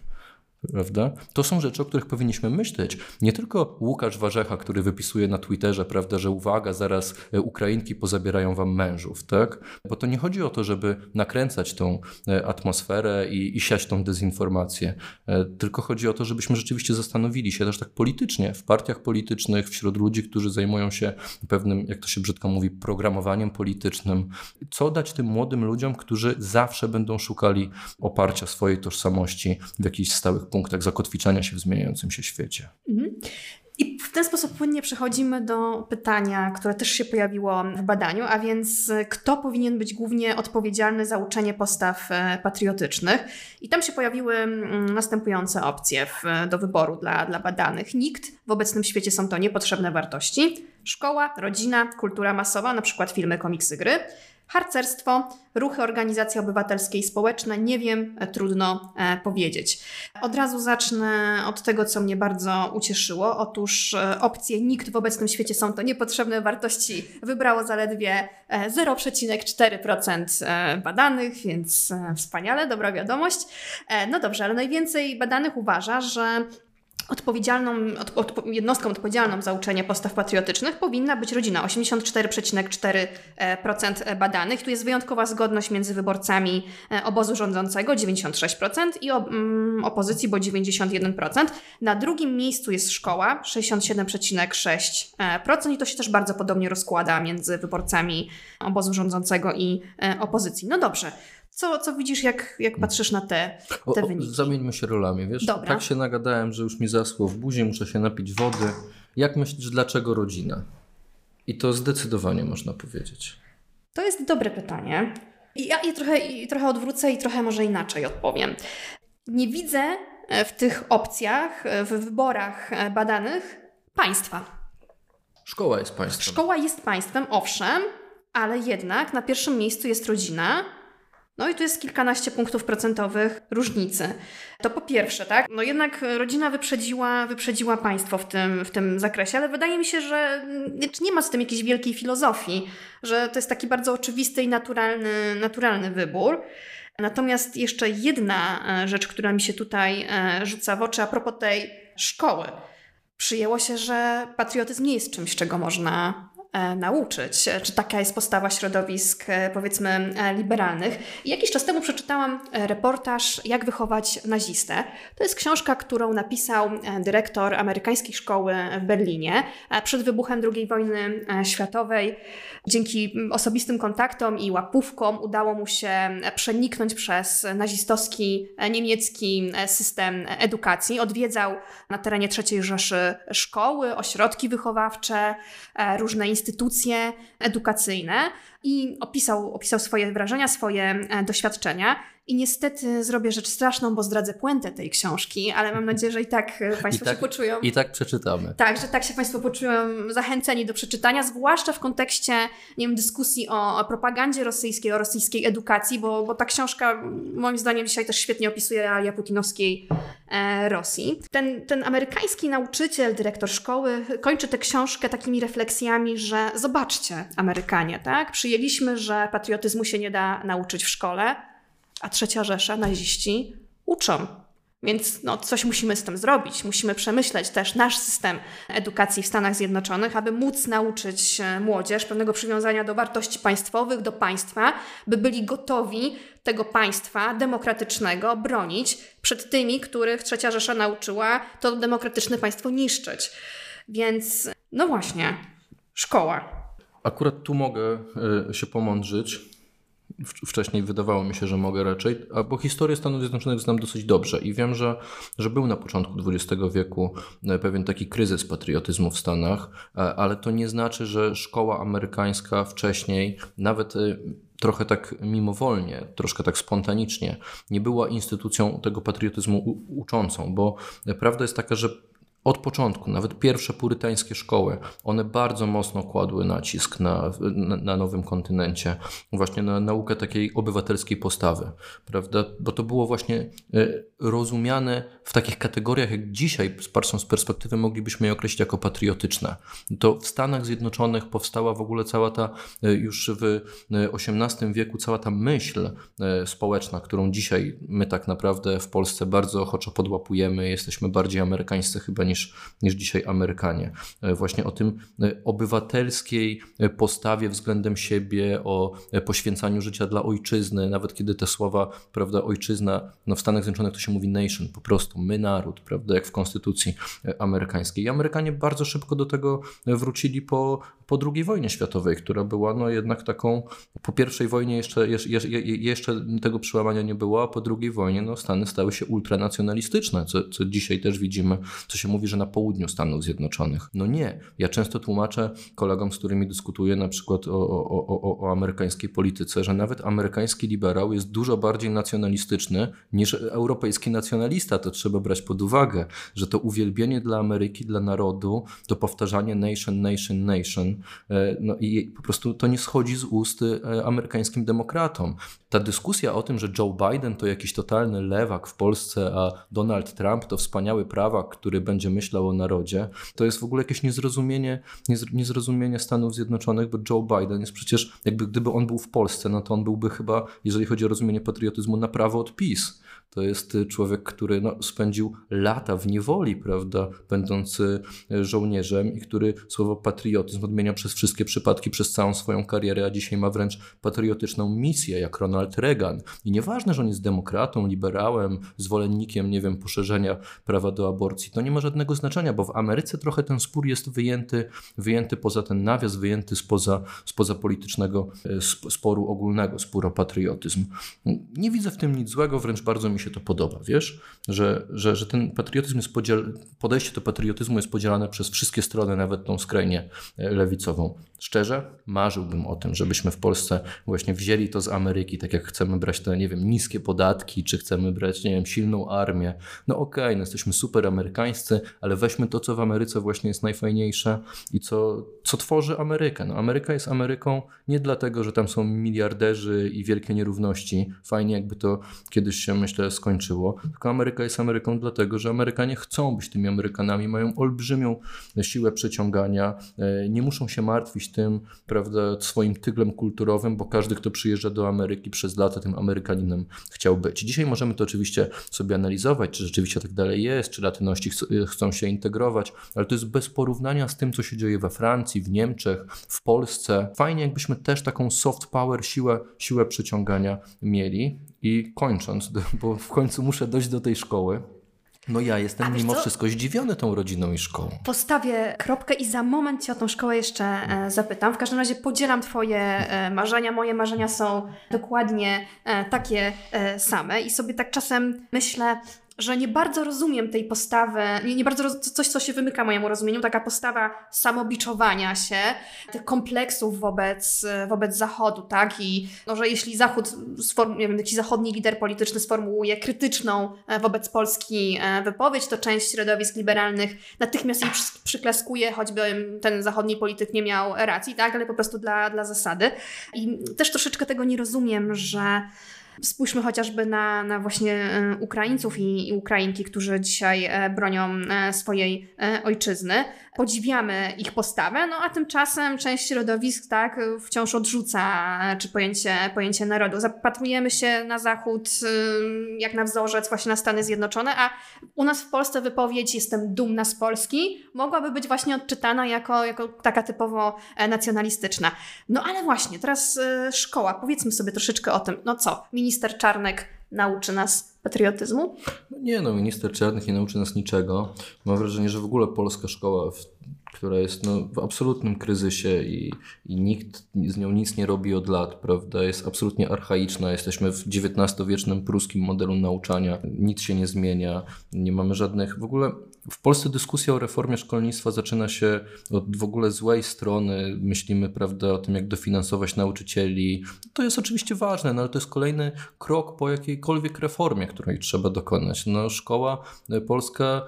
[SPEAKER 2] prawda? To są rzeczy, o których powinniśmy myśleć. Nie tylko Łukasz Warzecha, który wypisuje na Twitterze, prawda, że uwaga, zaraz e, Ukrainki pozabierają wam mężów, tak? Bo to nie chodzi o to, żeby nakręcać tą e, atmosferę i, i siać tą dezinformację, e, tylko chodzi o to, żebyśmy rzeczywiście zastanowili się też tak politycznie, w partiach politycznych, wśród ludzi, którzy zajmują się pewnym, jak to się brzydko mówi, programowaniem politycznym. Co dać tym młodym ludziom, którzy zawsze będą szukali oparcia swojej tożsamości w jakichś stałych punktach zakotwiczenia się w zmieniającym się świecie. Mhm.
[SPEAKER 1] I w ten sposób płynnie przechodzimy do pytania, które też się pojawiło w badaniu, a więc kto powinien być głównie odpowiedzialny za uczenie postaw e, patriotycznych? I tam się pojawiły mm, następujące opcje w, do wyboru dla, dla badanych. Nikt, w obecnym świecie są to niepotrzebne wartości. Szkoła, rodzina, kultura masowa, na przykład filmy, komiksy, gry Harcerstwo, ruchy organizacje obywatelskie i społeczne, nie wiem, e, trudno e, powiedzieć. Od razu zacznę od tego, co mnie bardzo ucieszyło. Otóż e, opcje nikt w obecnym świecie są to niepotrzebne wartości wybrało zaledwie 0,4% badanych, więc wspaniale, dobra wiadomość. No dobrze, ale najwięcej badanych uważa, że Odpowiedzialną, od, jednostką odpowiedzialną za uczenie postaw patriotycznych powinna być rodzina. 84,4% badanych. Tu jest wyjątkowa zgodność między wyborcami e, obozu rządzącego 96% i mm, opozycji, bo 91%. Na drugim miejscu jest szkoła 67,6% i to się też bardzo podobnie rozkłada między wyborcami obozu rządzącego i e, opozycji. No dobrze. Co, co widzisz, jak, jak patrzysz na te, te o, wyniki?
[SPEAKER 2] O, zamieńmy się rolami, wiesz? Dobra. Tak się nagadałem, że już mi zasło w buzi, muszę się napić wody. Jak myślisz, dlaczego rodzina? I to zdecydowanie można powiedzieć.
[SPEAKER 1] To jest dobre pytanie. Ja je trochę, i trochę odwrócę i trochę może inaczej odpowiem. Nie widzę e, w tych opcjach, e, w wyborach e, badanych państwa.
[SPEAKER 2] Szkoła jest państwem.
[SPEAKER 1] Szkoła jest państwem, owszem, ale jednak na pierwszym miejscu jest rodzina, no i tu jest kilkanaście punktów procentowych różnicy. To po pierwsze, tak? No jednak rodzina wyprzedziła, wyprzedziła państwo w tym, w tym zakresie, ale wydaje mi się, że nie ma z tym jakiejś wielkiej filozofii, że to jest taki bardzo oczywisty i naturalny, naturalny wybór. Natomiast jeszcze jedna e, rzecz, która mi się tutaj e, rzuca w oczy a propos tej szkoły. Przyjęło się, że patriotyzm nie jest czymś, czego można nauczyć, czy taka jest postawa środowisk, e, powiedzmy, e, liberalnych. Jakiś czas temu przeczytałam reportaż Jak wychować nazistę. To jest książka, którą napisał dyrektor amerykańskiej szkoły w Berlinie przed wybuchem II wojny światowej. Dzięki osobistym kontaktom i łapówkom udało mu się przeniknąć przez nazistowski niemiecki system edukacji. Odwiedzał na terenie III Rzeszy szkoły, ośrodki wychowawcze, różne instytucje edukacyjne i opisał, opisał swoje wrażenia, swoje doświadczenia. I niestety zrobię rzecz straszną, bo zdradzę puentę tej książki, ale mam nadzieję, że i tak e, Państwo
[SPEAKER 2] I tak,
[SPEAKER 1] się poczują.
[SPEAKER 2] I tak przeczytamy.
[SPEAKER 1] Tak, że tak się Państwo poczują zachęceni do przeczytania, zwłaszcza w kontekście nie wiem, dyskusji o, o propagandzie rosyjskiej, o rosyjskiej edukacji, bo, bo ta książka moim zdaniem dzisiaj też świetnie opisuje realia putinowskiej e, Rosji. Ten, ten amerykański nauczyciel, dyrektor szkoły kończy tę książkę takimi refleksjami, że zobaczcie, Amerykanie, tak? Przyjęliśmy, że patriotyzmu się nie da nauczyć w szkole, a trzecia Rzesza, naziści, uczą. Więc no, coś musimy z tym zrobić. Musimy przemyśleć też nasz system edukacji w Stanach Zjednoczonych, aby móc nauczyć e, młodzież pewnego przywiązania do wartości państwowych, do państwa, by byli gotowi tego państwa demokratycznego bronić przed tymi, których Trzecia Rzesza nauczyła to demokratyczne państwo niszczyć. Więc no właśnie, szkoła.
[SPEAKER 2] Akurat tu mogę e, się pomądrzyć. Wcześniej wydawało mi się, że mogę raczej, bo historię Stanów Zjednoczonych znam dosyć dobrze i wiem, że, że był na początku XX wieku e, pewien taki kryzys patriotyzmu w Stanach, e, ale to nie znaczy, że szkoła amerykańska wcześniej, nawet trochę tak mimowolnie, troszkę tak spontanicznie, nie była instytucją tego patriotyzmu uczącą, bo prawda jest taka, że od początku, nawet pierwsze purytańskie szkoły, one bardzo mocno kładły nacisk na, na, na, nowym kontynencie, właśnie na naukę takiej obywatelskiej postawy, prawda? Bo to było właśnie e, rozumiane w takich kategoriach, jak dzisiaj, z perspektywy, moglibyśmy je określić jako patriotyczne. To w Stanach Zjednoczonych powstała w ogóle cała ta, e, już w XVIII wieku, cała ta myśl e, społeczna, którą dzisiaj my tak naprawdę w Polsce bardzo ochoczo podłapujemy, jesteśmy bardziej amerykańscy chyba niż niż, niż dzisiaj Amerykanie. E, właśnie o tym e, obywatelskiej e, postawie względem siebie, o poświęcaniu życia dla ojczyzny, nawet kiedy te słowa, prawda, ojczyzna, no w Stanach Zjednoczonych to się mówi nation, po prostu my naród, prawda, jak w konstytucji amerykańskiej. I Amerykanie bardzo szybko do tego wrócili po, po II wojnie światowej, która była no jednak taką, po pierwszej wojnie jeszcze, jeszcze, jeszcze tego przełamania nie było, a po drugiej wojnie no Stany stały się ultranacjonalistyczne, co, co dzisiaj też widzimy, co się mówi że na południu Stanów Zjednoczonych. No nie. Ja często tłumaczę kolegom, z którymi dyskutuję na przykład o, o, o, o amerykańskiej polityce, że nawet amerykański liberał jest dużo bardziej nacjonalistyczny niż europejski nacjonalista. To trzeba brać pod uwagę, że to uwielbienie dla Ameryki, dla narodu, to powtarzanie nation, nation, nation, e, no i po prostu to nie schodzi z ust e, amerykańskim demokratom. Ta dyskusja o tym, że Joe Biden to jakiś totalny lewak w Polsce, a Donald Trump to wspaniały prawak, który będzie myślał o narodzie, to jest w ogóle jakieś niezrozumienie, niezrozumienie Stanów Zjednoczonych, bo Joe Biden jest przecież, jakby gdyby on był w Polsce, no to on byłby chyba, jeżeli chodzi o rozumienie patriotyzmu, na prawo od PiS. To jest y, człowiek, który no, spędził lata w niewoli, prawda, będąc y, żołnierzem i który słowo patriotyzm odmienia przez wszystkie przypadki, przez całą swoją karierę, a dzisiaj ma wręcz patriotyczną misję, jak Ronald Reagan. I nieważne, że on jest demokratą, liberałem, zwolennikiem, nie wiem, poszerzenia prawa do aborcji, to nie ma żadnego znaczenia, bo w Ameryce trochę ten spór jest wyjęty, wyjęty poza ten nawias, wyjęty spoza, spoza politycznego y, sporu ogólnego, sporu o patriotyzm. Nie widzę w tym nic złego, wręcz bardzo mi się się to podoba, wiesz? Że, że, że ten patriotyzm jest podziel... podejście do patriotyzmu jest podzielane przez wszystkie strony, nawet tą skrajnie e, lewicową. Szczerze, marzyłbym o tym, żebyśmy w Polsce właśnie wzięli to z Ameryki, tak jak chcemy brać te, nie wiem, niskie podatki, czy chcemy brać, nie wiem, silną armię. No okej, okay, no jesteśmy super amerykańscy, ale weźmy to, co w Ameryce właśnie jest najfajniejsze i co, co tworzy Amerykę. No Ameryka jest Ameryką nie dlatego, że tam są miliarderzy i wielkie nierówności. Fajnie jakby to kiedyś się, myślę, skończyło. Tylko Ameryka jest Ameryką dlatego, że Amerykanie chcą być tymi Amerykanami, mają olbrzymią siłę przyciągania, e, nie muszą się martwić tym, prawda, swoim tyglem kulturowym, bo każdy, kto przyjeżdża do Ameryki przez lata tym Amerykaninem chciał być. Dzisiaj możemy to oczywiście sobie analizować, czy rzeczywiście tak dalej jest, czy latyności ch chcą się integrować, ale to jest bez porównania z tym, co się dzieje we Francji, w Niemczech, w Polsce. Fajnie, jakbyśmy też taką soft power, siłę, siłę przyciągania mieli. I kończąc, bo w końcu muszę dojść do tej szkoły. No ja jestem mimo co? wszystko zdziwiony tą rodziną i szkołą.
[SPEAKER 1] Postawię kropkę i za moment Cię o tą szkołę jeszcze e, zapytam. W każdym razie podzielam Twoje e, marzenia. Moje marzenia są dokładnie e, takie same i sobie tak czasem myślę, że nie bardzo rozumiem tej postawy, nie, nie bardzo coś, co się wymyka mojemu rozumieniu, taka postawa samobiczowania się, tych kompleksów wobec, wobec Zachodu, tak? I no, że jeśli Zachód, sform, nie wiem, jakiś zachodni lider polityczny sformułuje krytyczną e, wobec Polski e, wypowiedź, to część środowisk liberalnych natychmiast jej przyklaskuje, choćby ten zachodni polityk nie miał racji, tak? Ale po prostu dla, dla zasady. I też troszeczkę tego nie rozumiem, że Spójrzmy chociażby na, na właśnie e, Ukraińców i, i Ukrainki, którzy dzisiaj e, bronią e, swojej ojczyzny. Podziwiamy ich postawę, no a tymczasem część środowisk tak wciąż odrzuca czy pojęcie, pojęcie narodu. Zapatrujemy się na Zachód jak na wzorzec właśnie na Stany Zjednoczone, a u nas w Polsce wypowiedź jestem dumna z Polski mogłaby być właśnie odczytana jako, jako taka typowo nacjonalistyczna. No ale właśnie, teraz szkoła. Powiedzmy sobie troszeczkę o tym. No co, minister Czarnek nauczy nas patriotyzmu?
[SPEAKER 2] Nie no, minister Czarnek nie nauczy nas niczego. Mam wrażenie, że w ogóle polska szkoła, która jest no, w absolutnym kryzysie i, i nikt z nią nic nie robi od lat, prawda, jest absolutnie archaiczna. Jesteśmy w XIX-wiecznym pruskim modelu nauczania. Nic się nie zmienia. Nie mamy żadnych... W ogóle w Polsce dyskusja o reformie szkolnictwa zaczyna się od w ogóle złej strony. Myślimy, prawda, o tym, jak dofinansować nauczycieli. To jest oczywiście ważne, no ale to jest kolejny krok po jakiejkolwiek reformie, której trzeba dokonać. No, szkoła polska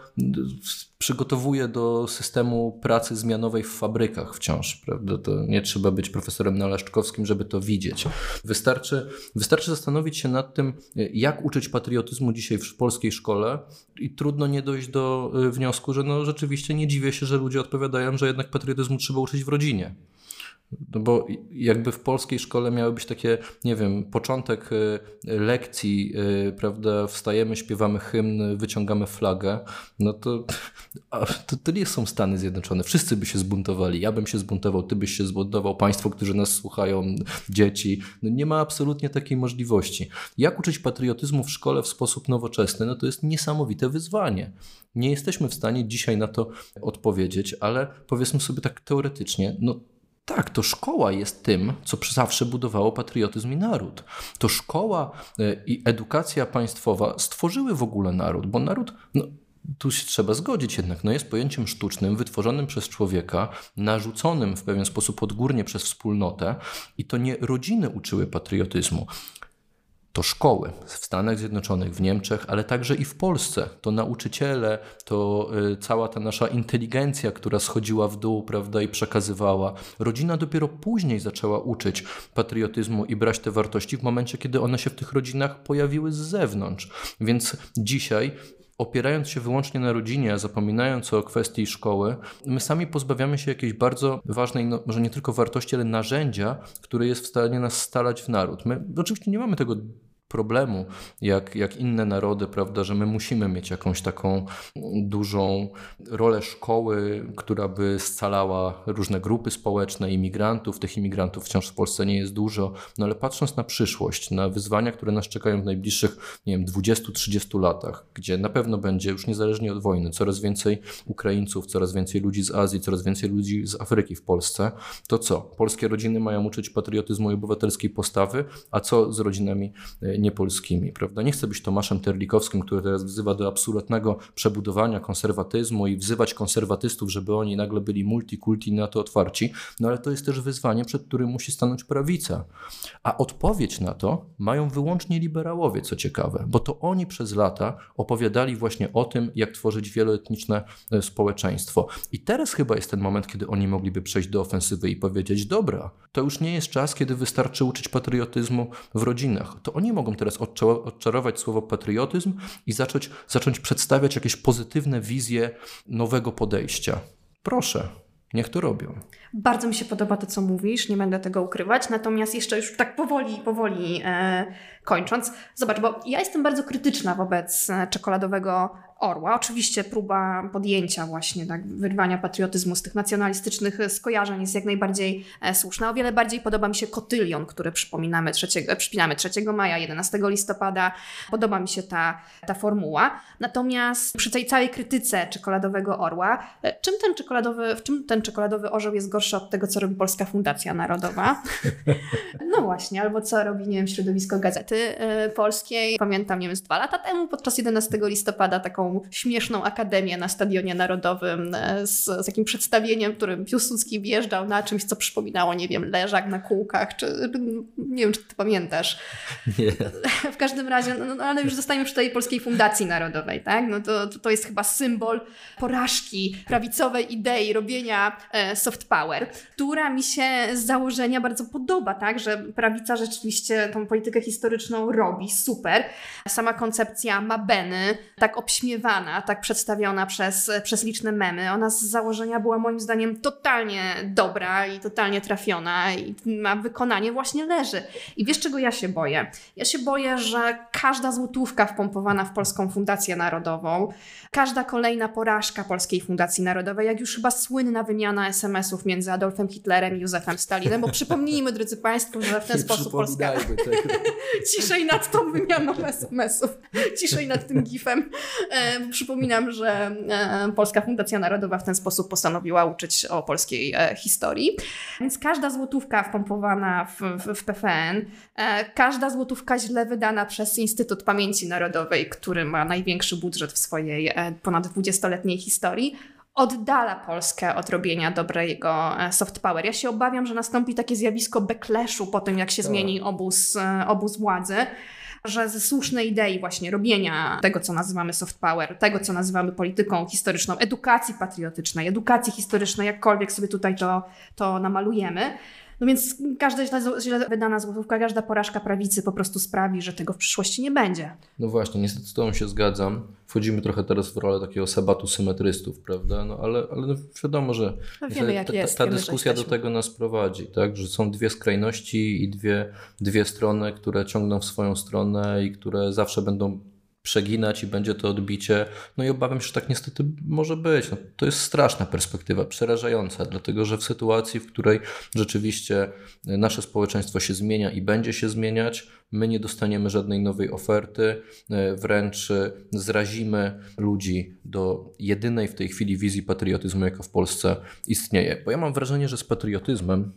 [SPEAKER 2] przygotowuje do systemu pracy zmianowej w fabrykach wciąż, prawda? To nie trzeba być profesorem naleszczkowskim, żeby to widzieć. Wystarczy, wystarczy zastanowić się nad tym, jak uczyć patriotyzmu dzisiaj w polskiej szkole i trudno nie dojść do y, wniosku, że no rzeczywiście nie dziwię się, że ludzie odpowiadają, że jednak patriotyzmu trzeba uczyć w rodzinie. No bo jakby w polskiej szkole miały być takie, nie wiem, początek y, lekcji, y, prawda, wstajemy, śpiewamy hymn, wyciągamy flagę, no to, to, to nie są Stany Zjednoczone. Wszyscy by się zbuntowali. Ja bym się zbuntował, ty byś się zbuntował, państwo, którzy nas słuchają, dzieci. No nie ma absolutnie takiej możliwości. Jak uczyć patriotyzmu w szkole w sposób nowoczesny? No to jest niesamowite wyzwanie. Nie jesteśmy w stanie dzisiaj na to odpowiedzieć, ale powiedzmy sobie tak teoretycznie, no tak, to szkoła jest tym, co zawsze budowało patriotyzm i naród. To szkoła e, i edukacja państwowa stworzyły w ogóle naród, bo naród, no, tu się trzeba zgodzić jednak, no jest pojęciem sztucznym, wytworzonym przez człowieka, narzuconym w pewien sposób odgórnie przez wspólnotę i to nie rodziny uczyły patriotyzmu to szkoły w Stanach Zjednoczonych, w Niemczech, ale także i w Polsce. To nauczyciele, to y, cała ta nasza inteligencja, która schodziła w dół, prawda, i przekazywała. Rodzina dopiero później zaczęła uczyć patriotyzmu i brać te wartości w momencie, kiedy one się w tych rodzinach pojawiły z zewnątrz. Więc dzisiaj opierając się wyłącznie na rodzinie, zapominając o kwestii szkoły, my sami pozbawiamy się jakiejś bardzo ważnej, no, może nie tylko wartości, ale narzędzia, które jest w stanie nas stalać w naród. My oczywiście nie mamy tego problemu, jak, jak inne narody, prawda, że my musimy mieć jakąś taką dużą rolę szkoły, która by scalała różne grupy społeczne, imigrantów. Tych imigrantów wciąż w Polsce nie jest dużo, no ale patrząc na przyszłość, na wyzwania, które nas czekają w najbliższych, nie wiem, 20-30 latach, gdzie na pewno będzie już niezależnie od wojny coraz więcej Ukraińców, coraz więcej ludzi z Azji, coraz więcej ludzi z Afryki w Polsce, to co? Polskie rodziny mają uczyć patriotyzmu i obywatelskiej postawy, a co z rodzinami e, niepolskimi. Prawda? Nie chcę być Tomaszem Terlikowskim, który teraz wzywa do absolutnego przebudowania konserwatyzmu i wzywać konserwatystów, żeby oni nagle byli multikulti na to otwarci, no ale to jest też wyzwanie, przed którym musi stanąć prawica. A odpowiedź na to mają wyłącznie liberałowie, co ciekawe, bo to oni przez lata opowiadali właśnie o tym, jak tworzyć wieloetniczne e, społeczeństwo. I teraz chyba jest ten moment, kiedy oni mogliby przejść do ofensywy i powiedzieć: Dobra, to już nie jest czas, kiedy wystarczy uczyć patriotyzmu w rodzinach. To oni mogą teraz odczarować słowo patriotyzm i zacząć, zacząć przedstawiać jakieś pozytywne wizje nowego podejścia. Proszę. Niech to robią.
[SPEAKER 1] Bardzo mi się podoba to, co mówisz, nie będę tego ukrywać. Natomiast jeszcze już tak powoli, powoli e, kończąc, zobacz, bo ja jestem bardzo krytyczna wobec e, czekoladowego orła. Oczywiście próba podjęcia właśnie tak, wyrwania patriotyzmu z tych nacjonalistycznych skojarzeń jest jak najbardziej e, słuszna. O wiele bardziej podoba mi się kotylion, który przypominamy 3, przypinamy 3 maja, 11 listopada. Podoba mi się ta, ta formuła. Natomiast przy tej całej krytyce czekoladowego orła, e, czym ten czekoladowy, w czym ten czekoladowy orzeł jest gorszy od tego, co robi Polska Fundacja Narodowa? No właśnie, albo co robi, nie wiem, środowisko Gazety y, Polskiej. Pamiętam, nie wiem, z dwa lata temu podczas 11 listopada taką śmieszną akademię na Stadionie Narodowym y, z, z takim przedstawieniem, którym Piłsudski wjeżdżał na czymś, co przypominało, nie wiem, leżak na kółkach, czy nie wiem, czy ty pamiętasz.
[SPEAKER 2] Nie.
[SPEAKER 1] W każdym razie, no, no, ale już zostajemy przy tej Polskiej Fundacji Narodowej, tak? No to, to, to jest chyba symbol porażki prawicowej idei robienia e, soft power, która mi się z założenia bardzo podoba, tak? Że prawica rzeczywiście tą politykę historyczną robi, super. Sama koncepcja Mabeny, tak obśmiewana, tak przedstawiona przez, przez liczne memy, ona z założenia była moim zdaniem totalnie dobra i totalnie trafiona i ma wykonanie właśnie leży. I wiesz czego ja się boję? Ja się boję, że każda złotówka wpompowana w Polską Fundację Narodową, każda kolejna porażka Polskiej Fundacji Narodowej, jak już chyba słynna wymiana SMS-ów między Adolfem Hitlerem i Józefem Stalinem, bo przypomnijmy, drodzy Państwo, że w ten sposób Polska... Ciszej nad tą wymianą SMS-ów, ciszej nad tym gifem. E, przypominam, że e, Polska Fundacja Narodowa w ten sposób postanowiła uczyć o polskiej e, historii. Więc każda złotówka wpompowana w, w, w PFN, e, każda złotówka źle wydana przez Instytut Pamięci Narodowej, który ma największy budżet w swojej e, ponad 20-letniej historii, oddala Polskę od robienia dobrego e, soft power. Ja się obawiam, że nastąpi takie zjawisko backlashu po tym, jak się tak. zmieni obóz, e, obóz władzy że ze słusznej idei właśnie robienia tego, co nazywamy soft power, tego, co nazywamy polityką historyczną, edukacji patriotycznej, edukacji historycznej, jakkolwiek sobie tutaj to, to namalujemy, no więc każda źle wydana złotówka, każda porażka prawicy po prostu sprawi, że tego w przyszłości nie będzie.
[SPEAKER 2] No właśnie, niestety z Tobą się zgadzam. Wchodzimy trochę teraz w rolę takiego sabatu symetrystów, prawda? No ale, ale no wiadomo, że
[SPEAKER 1] no wiemy, jak
[SPEAKER 2] ta,
[SPEAKER 1] jest,
[SPEAKER 2] ta, ta dyskusja do tego nas prowadzi, tak? Że są dwie skrajności i dwie, dwie strony, które ciągną w swoją stronę i które zawsze będą przeginać i będzie to odbicie. No i obawiam się, że tak niestety może być. No, to jest straszna perspektywa, przerażająca, dlatego że w sytuacji, w której rzeczywiście nasze społeczeństwo się zmienia i będzie się zmieniać, my nie dostaniemy żadnej nowej oferty, e, wręcz e, zrazimy ludzi do jedynej w tej chwili wizji patriotyzmu, jaka w Polsce istnieje. Bo ja mam wrażenie, że z patriotyzmem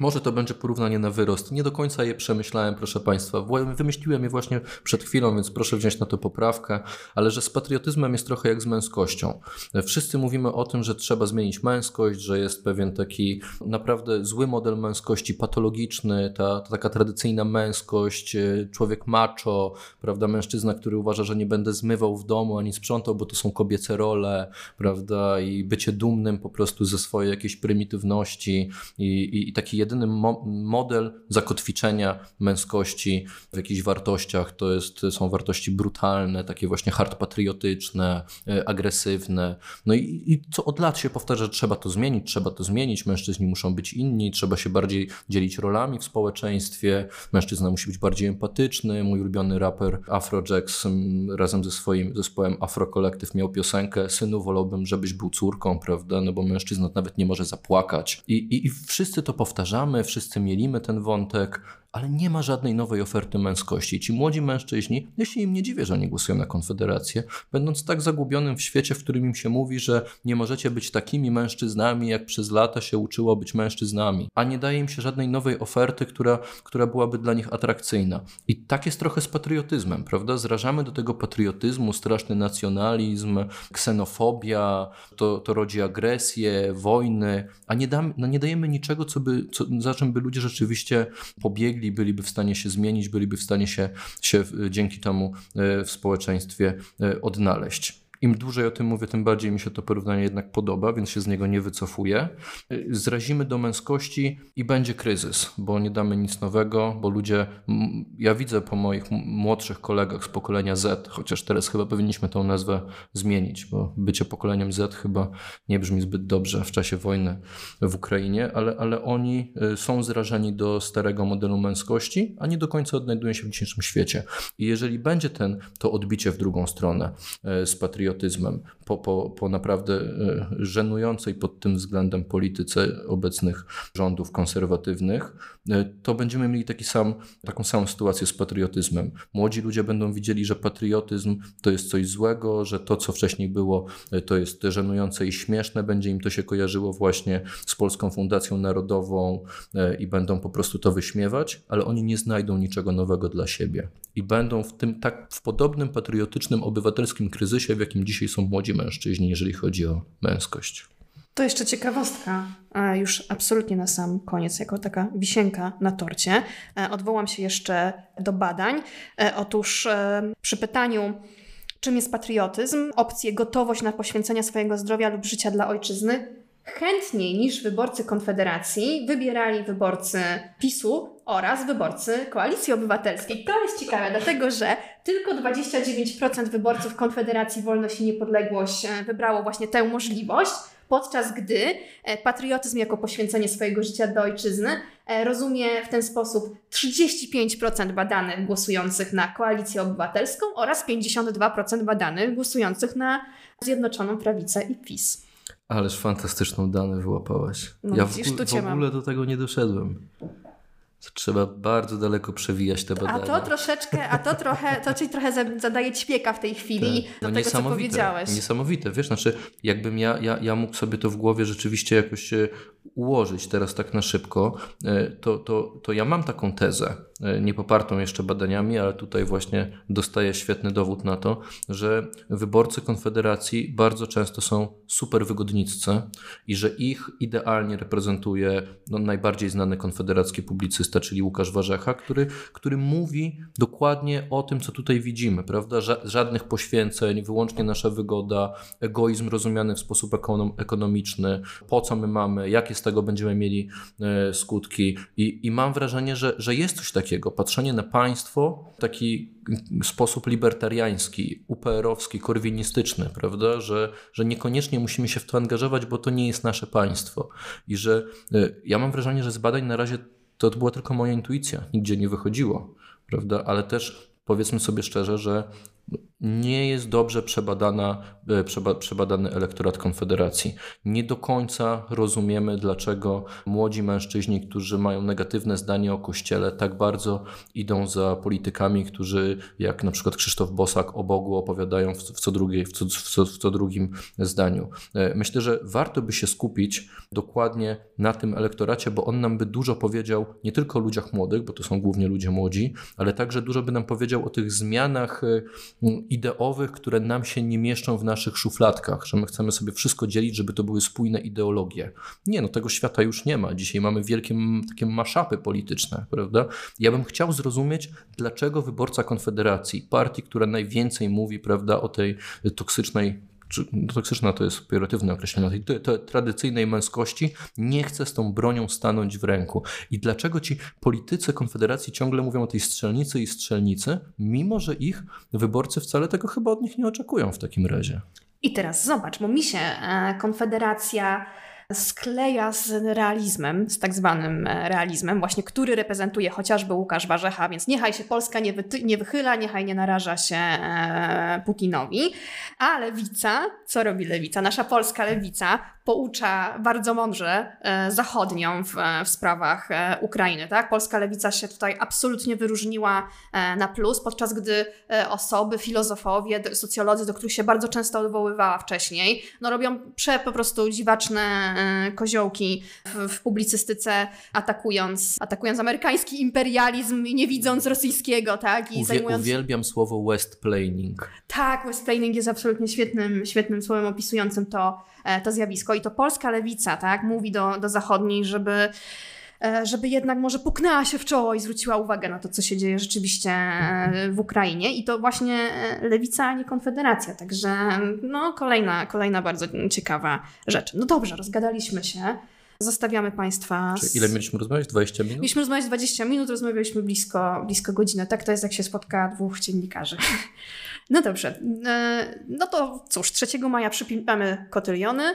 [SPEAKER 2] może to będzie porównanie na wyrost. Nie do końca je przemyślałem, proszę Państwa. Wymyśliłem je właśnie przed chwilą, więc proszę wziąć na to poprawkę, ale że z patriotyzmem jest trochę jak z męskością. Wszyscy mówimy o tym, że trzeba zmienić męskość, że jest pewien taki naprawdę zły model męskości, patologiczny, ta, ta taka tradycyjna męskość, e, człowiek macho, prawda, mężczyzna, który uważa, że nie będę zmywał w domu ani sprzątał, bo to są kobiece role, prawda, i bycie dumnym po prostu ze swojej jakiejś prymitywności i, i, i taki jedyny mo model zakotwiczenia męskości w jakichś wartościach to jest, są wartości brutalne, takie właśnie hard patriotyczne, e, agresywne. No i, i co od lat się powtarza, że trzeba to zmienić, trzeba to zmienić, mężczyźni muszą być inni, trzeba się bardziej dzielić rolami w społeczeństwie, mężczyzna musi być bardziej empatyczny. Mój ulubiony raper Afrojax razem ze swoim zespołem Afro miał piosenkę Synu wolałbym, żebyś był córką, prawda, no bo mężczyzna nawet nie może zapłakać. I, i, i wszyscy to powtarzają powtarzamy, wszyscy mielimy ten wątek, ale nie ma żadnej nowej oferty męskości. Ci młodzi mężczyźni, się im nie dziwię, że oni głosują na Konfederację, będąc tak zagubionym w świecie, w którym im się mówi, że nie możecie być takimi mężczyznami, jak przez lata się uczyło być mężczyznami, a nie daje im się żadnej nowej oferty, która, która byłaby dla nich atrakcyjna. I tak jest trochę z patriotyzmem, prawda? Zrażamy do tego patriotyzmu, straszny nacjonalizm, ksenofobia, to, to rodzi agresję, wojny, a nie, dam, no nie dajemy niczego, co by, co, za czym by ludzie rzeczywiście pobiegli byliby w stanie się zmienić, byliby w stanie się, się dzięki temu e, w społeczeństwie e, odnaleźć. Im dłużej o tym mówię, tym bardziej mi się to porównanie jednak podoba, więc się z niego nie wycofuję. Zrazimy do męskości i będzie kryzys, bo nie damy nic nowego, bo ludzie, ja widzę po moich młodszych kolegach z pokolenia Z, chociaż teraz chyba powinniśmy tą nazwę zmienić, bo bycie pokoleniem Z chyba nie brzmi zbyt dobrze w czasie wojny w Ukrainie, ale, ale oni y, są zrażeni do starego modelu męskości, a nie do końca odnajdują się w dzisiejszym świecie. I jeżeli będzie ten, to odbicie w drugą stronę z y, patriotyzmem, po, po, po naprawdę e, żenującej pod tym względem polityce obecnych rządów konserwatywnych, e, to będziemy mieli taki sam, taką samą sytuację z patriotyzmem. Młodzi ludzie będą widzieli, że patriotyzm to jest coś złego, że to, co wcześniej było, e, to jest żenujące i śmieszne, będzie im to się kojarzyło właśnie z Polską Fundacją Narodową i będą po prostu to wyśmiewać, ale oni nie znajdą niczego nowego dla siebie i będą w tym tak w podobnym patriotycznym, obywatelskim kryzysie, w jakim dzisiaj są młodzi mężczyźni, jeżeli chodzi o męskość.
[SPEAKER 1] To jeszcze ciekawostka, już absolutnie na sam koniec, jako taka wisienka na torcie. E, odwołam się jeszcze do badań. E, otóż e, przy pytaniu, czym jest patriotyzm, opcję gotowość na poświęcenie swojego zdrowia lub życia dla ojczyzny, chętniej niż wyborcy Konfederacji wybierali wyborcy PiSu oraz wyborcy Koalicji Obywatelskiej. To jest ciekawe, dlatego że tylko 29% wyborców Konfederacji Wolność i Niepodległość e, wybrało właśnie tę możliwość, podczas gdy e, patriotyzm jako poświęcenie swojego życia do ojczyzny e, rozumie w ten sposób 35% badanych głosujących na Koalicję Obywatelską oraz 52% badanych głosujących na Zjednoczoną Prawicę i PiS.
[SPEAKER 2] Ależ fantastyczną dane wyłapałaś. No, ja widzisz, w, w ogóle do tego nie doszedłem. Trzeba bardzo daleko przewijać te badania.
[SPEAKER 1] A to troszeczkę, a to trochę, to ci trochę zadaje ćwieka w tej chwili tak. no do tego, co powiedziałeś.
[SPEAKER 2] Niesamowite, wiesz, znaczy jakbym ja, ja, ja mógł sobie to w głowie rzeczywiście jakoś e, ułożyć teraz tak na szybko, e, to, to, to ja mam taką tezę, e, nie popartą jeszcze badaniami, ale tutaj właśnie dostaję świetny dowód na to, że wyborcy Konfederacji bardzo często są super wygodniccy i że ich idealnie reprezentuje no, najbardziej znany konfederacki publicysta, czyli Łukasz Warzecha, który, który mówi dokładnie o tym, co tutaj widzimy, prawda? Żadnych poświęceń, wyłącznie nasza wygoda, egoizm rozumiany w sposób ekonomiczny, po co my mamy, jakie z tego będziemy mieli e, skutki. I, i mam wrażenie, że, że jest coś takiego, patrzenie na państwo w taki sposób libertariański, UPR-owski, korwinistyczny, prawda, że, że niekoniecznie musimy się w to angażować, bo to nie jest nasze państwo. I że e, ja mam wrażenie, że z badań na razie to była tylko moja intuicja, nigdzie nie wychodziło, prawda, ale też powiedzmy sobie szczerze, że nie jest dobrze przebadana, e, przeba, przebadany elektorat Konfederacji. Nie do końca rozumiemy, dlaczego młodzi mężczyźni, którzy mają negatywne zdanie o Kościele, tak bardzo idą za politykami, którzy, jak na przykład Krzysztof Bosak o Bogu opowiadają w, w co, drugiej, w, co, w, co, w co drugim zdaniu. E, myślę, że warto by się skupić dokładnie na tym elektoracie, bo on nam by dużo powiedział nie tylko o ludziach młodych, bo to są głównie ludzie młodzi, ale także dużo by nam powiedział o tych zmianach e, ideowych, które nam się nie mieszczą w naszych szufladkach, że my chcemy sobie wszystko dzielić, żeby to były spójne ideologie. Nie, no tego świata już nie ma. Dzisiaj mamy wielkie takie maszapy polityczne, prawda? Ja bym chciał zrozumieć, dlaczego wyborca Konfederacji, partii, która najwięcej mówi, prawda, o tej toksycznej toksyczna to jest pejoratywne określenie, tej, tej tradycyjnej męskości, nie chce z tą bronią stanąć w ręku. I dlaczego ci politycy Konfederacji ciągle mówią o tej strzelnicy i strzelnicy, mimo że ich wyborcy wcale tego chyba od nich nie oczekują w takim razie?
[SPEAKER 1] I teraz zobacz, bo mi się e, Konfederacja skleja z realizmem, z tak zwanym e, realizmem, właśnie który reprezentuje chociażby Łukasz Warzecha, więc niechaj się Polska nie, nie wychyla, niechaj nie naraża się e, Putinowi. A lewica, co robi lewica? Nasza polska lewica poucza bardzo mądrze e, zachodnią w, w sprawach Ukrainy. Tak? Polska lewica się tutaj absolutnie wyróżniła na plus, podczas gdy osoby, filozofowie, socjolodzy, do których się bardzo często odwoływała wcześniej, no robią prze po prostu dziwaczne koziołki w, w publicystyce, atakując, atakując amerykański imperializm i nie widząc rosyjskiego, tak? I
[SPEAKER 2] Uwie, zajmując... Uwielbiam słowo westplaining.
[SPEAKER 1] Tak, westplaining jest absolutnie świetnym, świetnym słowem opisującym to, e, to zjawisko. I to polska lewica, tak? Mówi do, do zachodniej, żeby E, żeby jednak może puknęła się w czoło i zwróciła uwagę na to, co się dzieje rzeczywiście e, w Ukrainie. I to właśnie e, lewica, a nie konfederacja. Także no, kolejna, kolejna bardzo ciekawa rzecz. No dobrze, rozgadaliśmy się. Zostawiamy Państwa.
[SPEAKER 2] Z... Ile mieliśmy rozmawiać? 20 minut?
[SPEAKER 1] Mieliśmy rozmawiać 20 minut, rozmawialiśmy blisko, blisko godzinę. Tak to jest, jak się spotka dwóch dziennikarzy. No dobrze. No to cóż, 3 maja przypinamy kotyliony.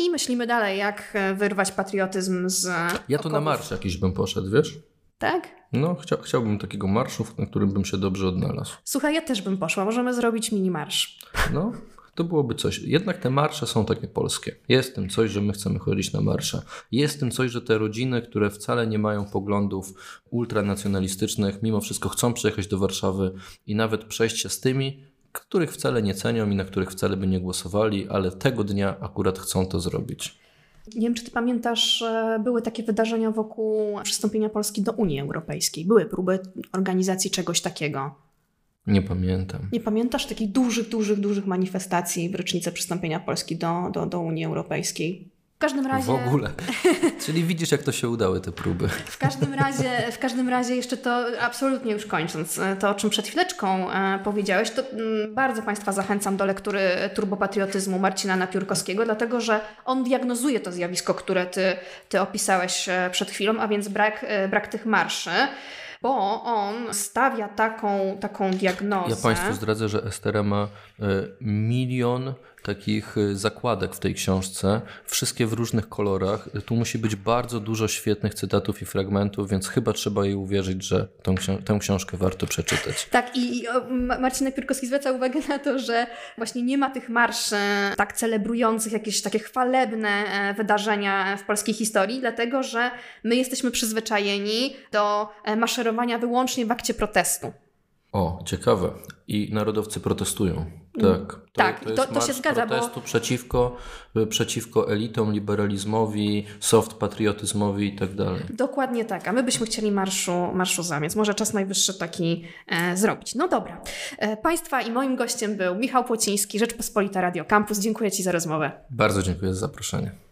[SPEAKER 1] I myślimy dalej, jak e, wyrwać patriotyzm z.
[SPEAKER 2] Ja to na marsz jakiś bym poszedł, wiesz?
[SPEAKER 1] Tak?
[SPEAKER 2] No, chcia, chciałbym takiego marszu, na którym bym się dobrze odnalazł.
[SPEAKER 1] Słuchaj, ja też bym poszła. Możemy zrobić mini marsz.
[SPEAKER 2] No, To byłoby coś. Jednak te marsze są takie polskie. Jest tym coś, że my chcemy chodzić na marsze. Jest tym coś, że te rodziny, które wcale nie mają poglądów ultranacjonalistycznych, mimo wszystko chcą przyjechać do Warszawy i nawet przejść się z tymi, których wcale nie cenią i na których wcale by nie głosowali, ale tego dnia akurat chcą to zrobić.
[SPEAKER 1] Nie wiem, czy ty pamiętasz, były takie wydarzenia wokół przystąpienia Polski do Unii Europejskiej. Były próby organizacji czegoś takiego.
[SPEAKER 2] Nie pamiętam.
[SPEAKER 1] Nie pamiętasz takich dużych, dużych, dużych manifestacji w rocznicę przystąpienia Polski do, do, do Unii Europejskiej? W każdym razie.
[SPEAKER 2] W ogóle. Czyli widzisz, jak to się udały te próby.
[SPEAKER 1] W każdym razie, w każdym razie jeszcze to absolutnie już kończąc, to o czym przed chwileczką e, powiedziałeś, to mm, bardzo Państwa zachęcam do lektury turbopatriotyzmu Marcina Napiórkowskiego, dlatego że on diagnozuje to zjawisko, które ty, ty opisałeś e, przed chwilą, a więc brak, e, brak tych marszy bo on stawia taką, taką diagnozę.
[SPEAKER 2] Ja Państwu zdradzę, że Estera ma milion takich y, zakładek w tej książce, wszystkie w różnych kolorach. Tu musi być bardzo dużo świetnych cytatów i fragmentów, więc chyba trzeba jej uwierzyć, że tą, tę książkę warto przeczytać.
[SPEAKER 1] Tak, i Marcin Napierkowski zwraca uwagę na to, że właśnie nie ma tych marsz tak celebrujących jakieś takie chwalebne e, wydarzenia w polskiej historii, dlatego że my jesteśmy przyzwyczajeni do e, maszerowania wyłącznie w akcie protestu.
[SPEAKER 2] O, ciekawe. I narodowcy protestują. Tak,
[SPEAKER 1] to, tak, to, to, to się zgadza.
[SPEAKER 2] protestu bo... przeciwko, przeciwko elitom, liberalizmowi, soft patriotyzmowi i tak dalej.
[SPEAKER 1] Dokładnie tak, a my byśmy chcieli marszu, marszu zamiast. Może czas najwyższy taki e, zrobić. No dobra. E, państwa i moim gościem był Michał Płociński, Rzeczpospolita Radio Campus. Dziękuję Ci za rozmowę.
[SPEAKER 2] Bardzo dziękuję za zaproszenie.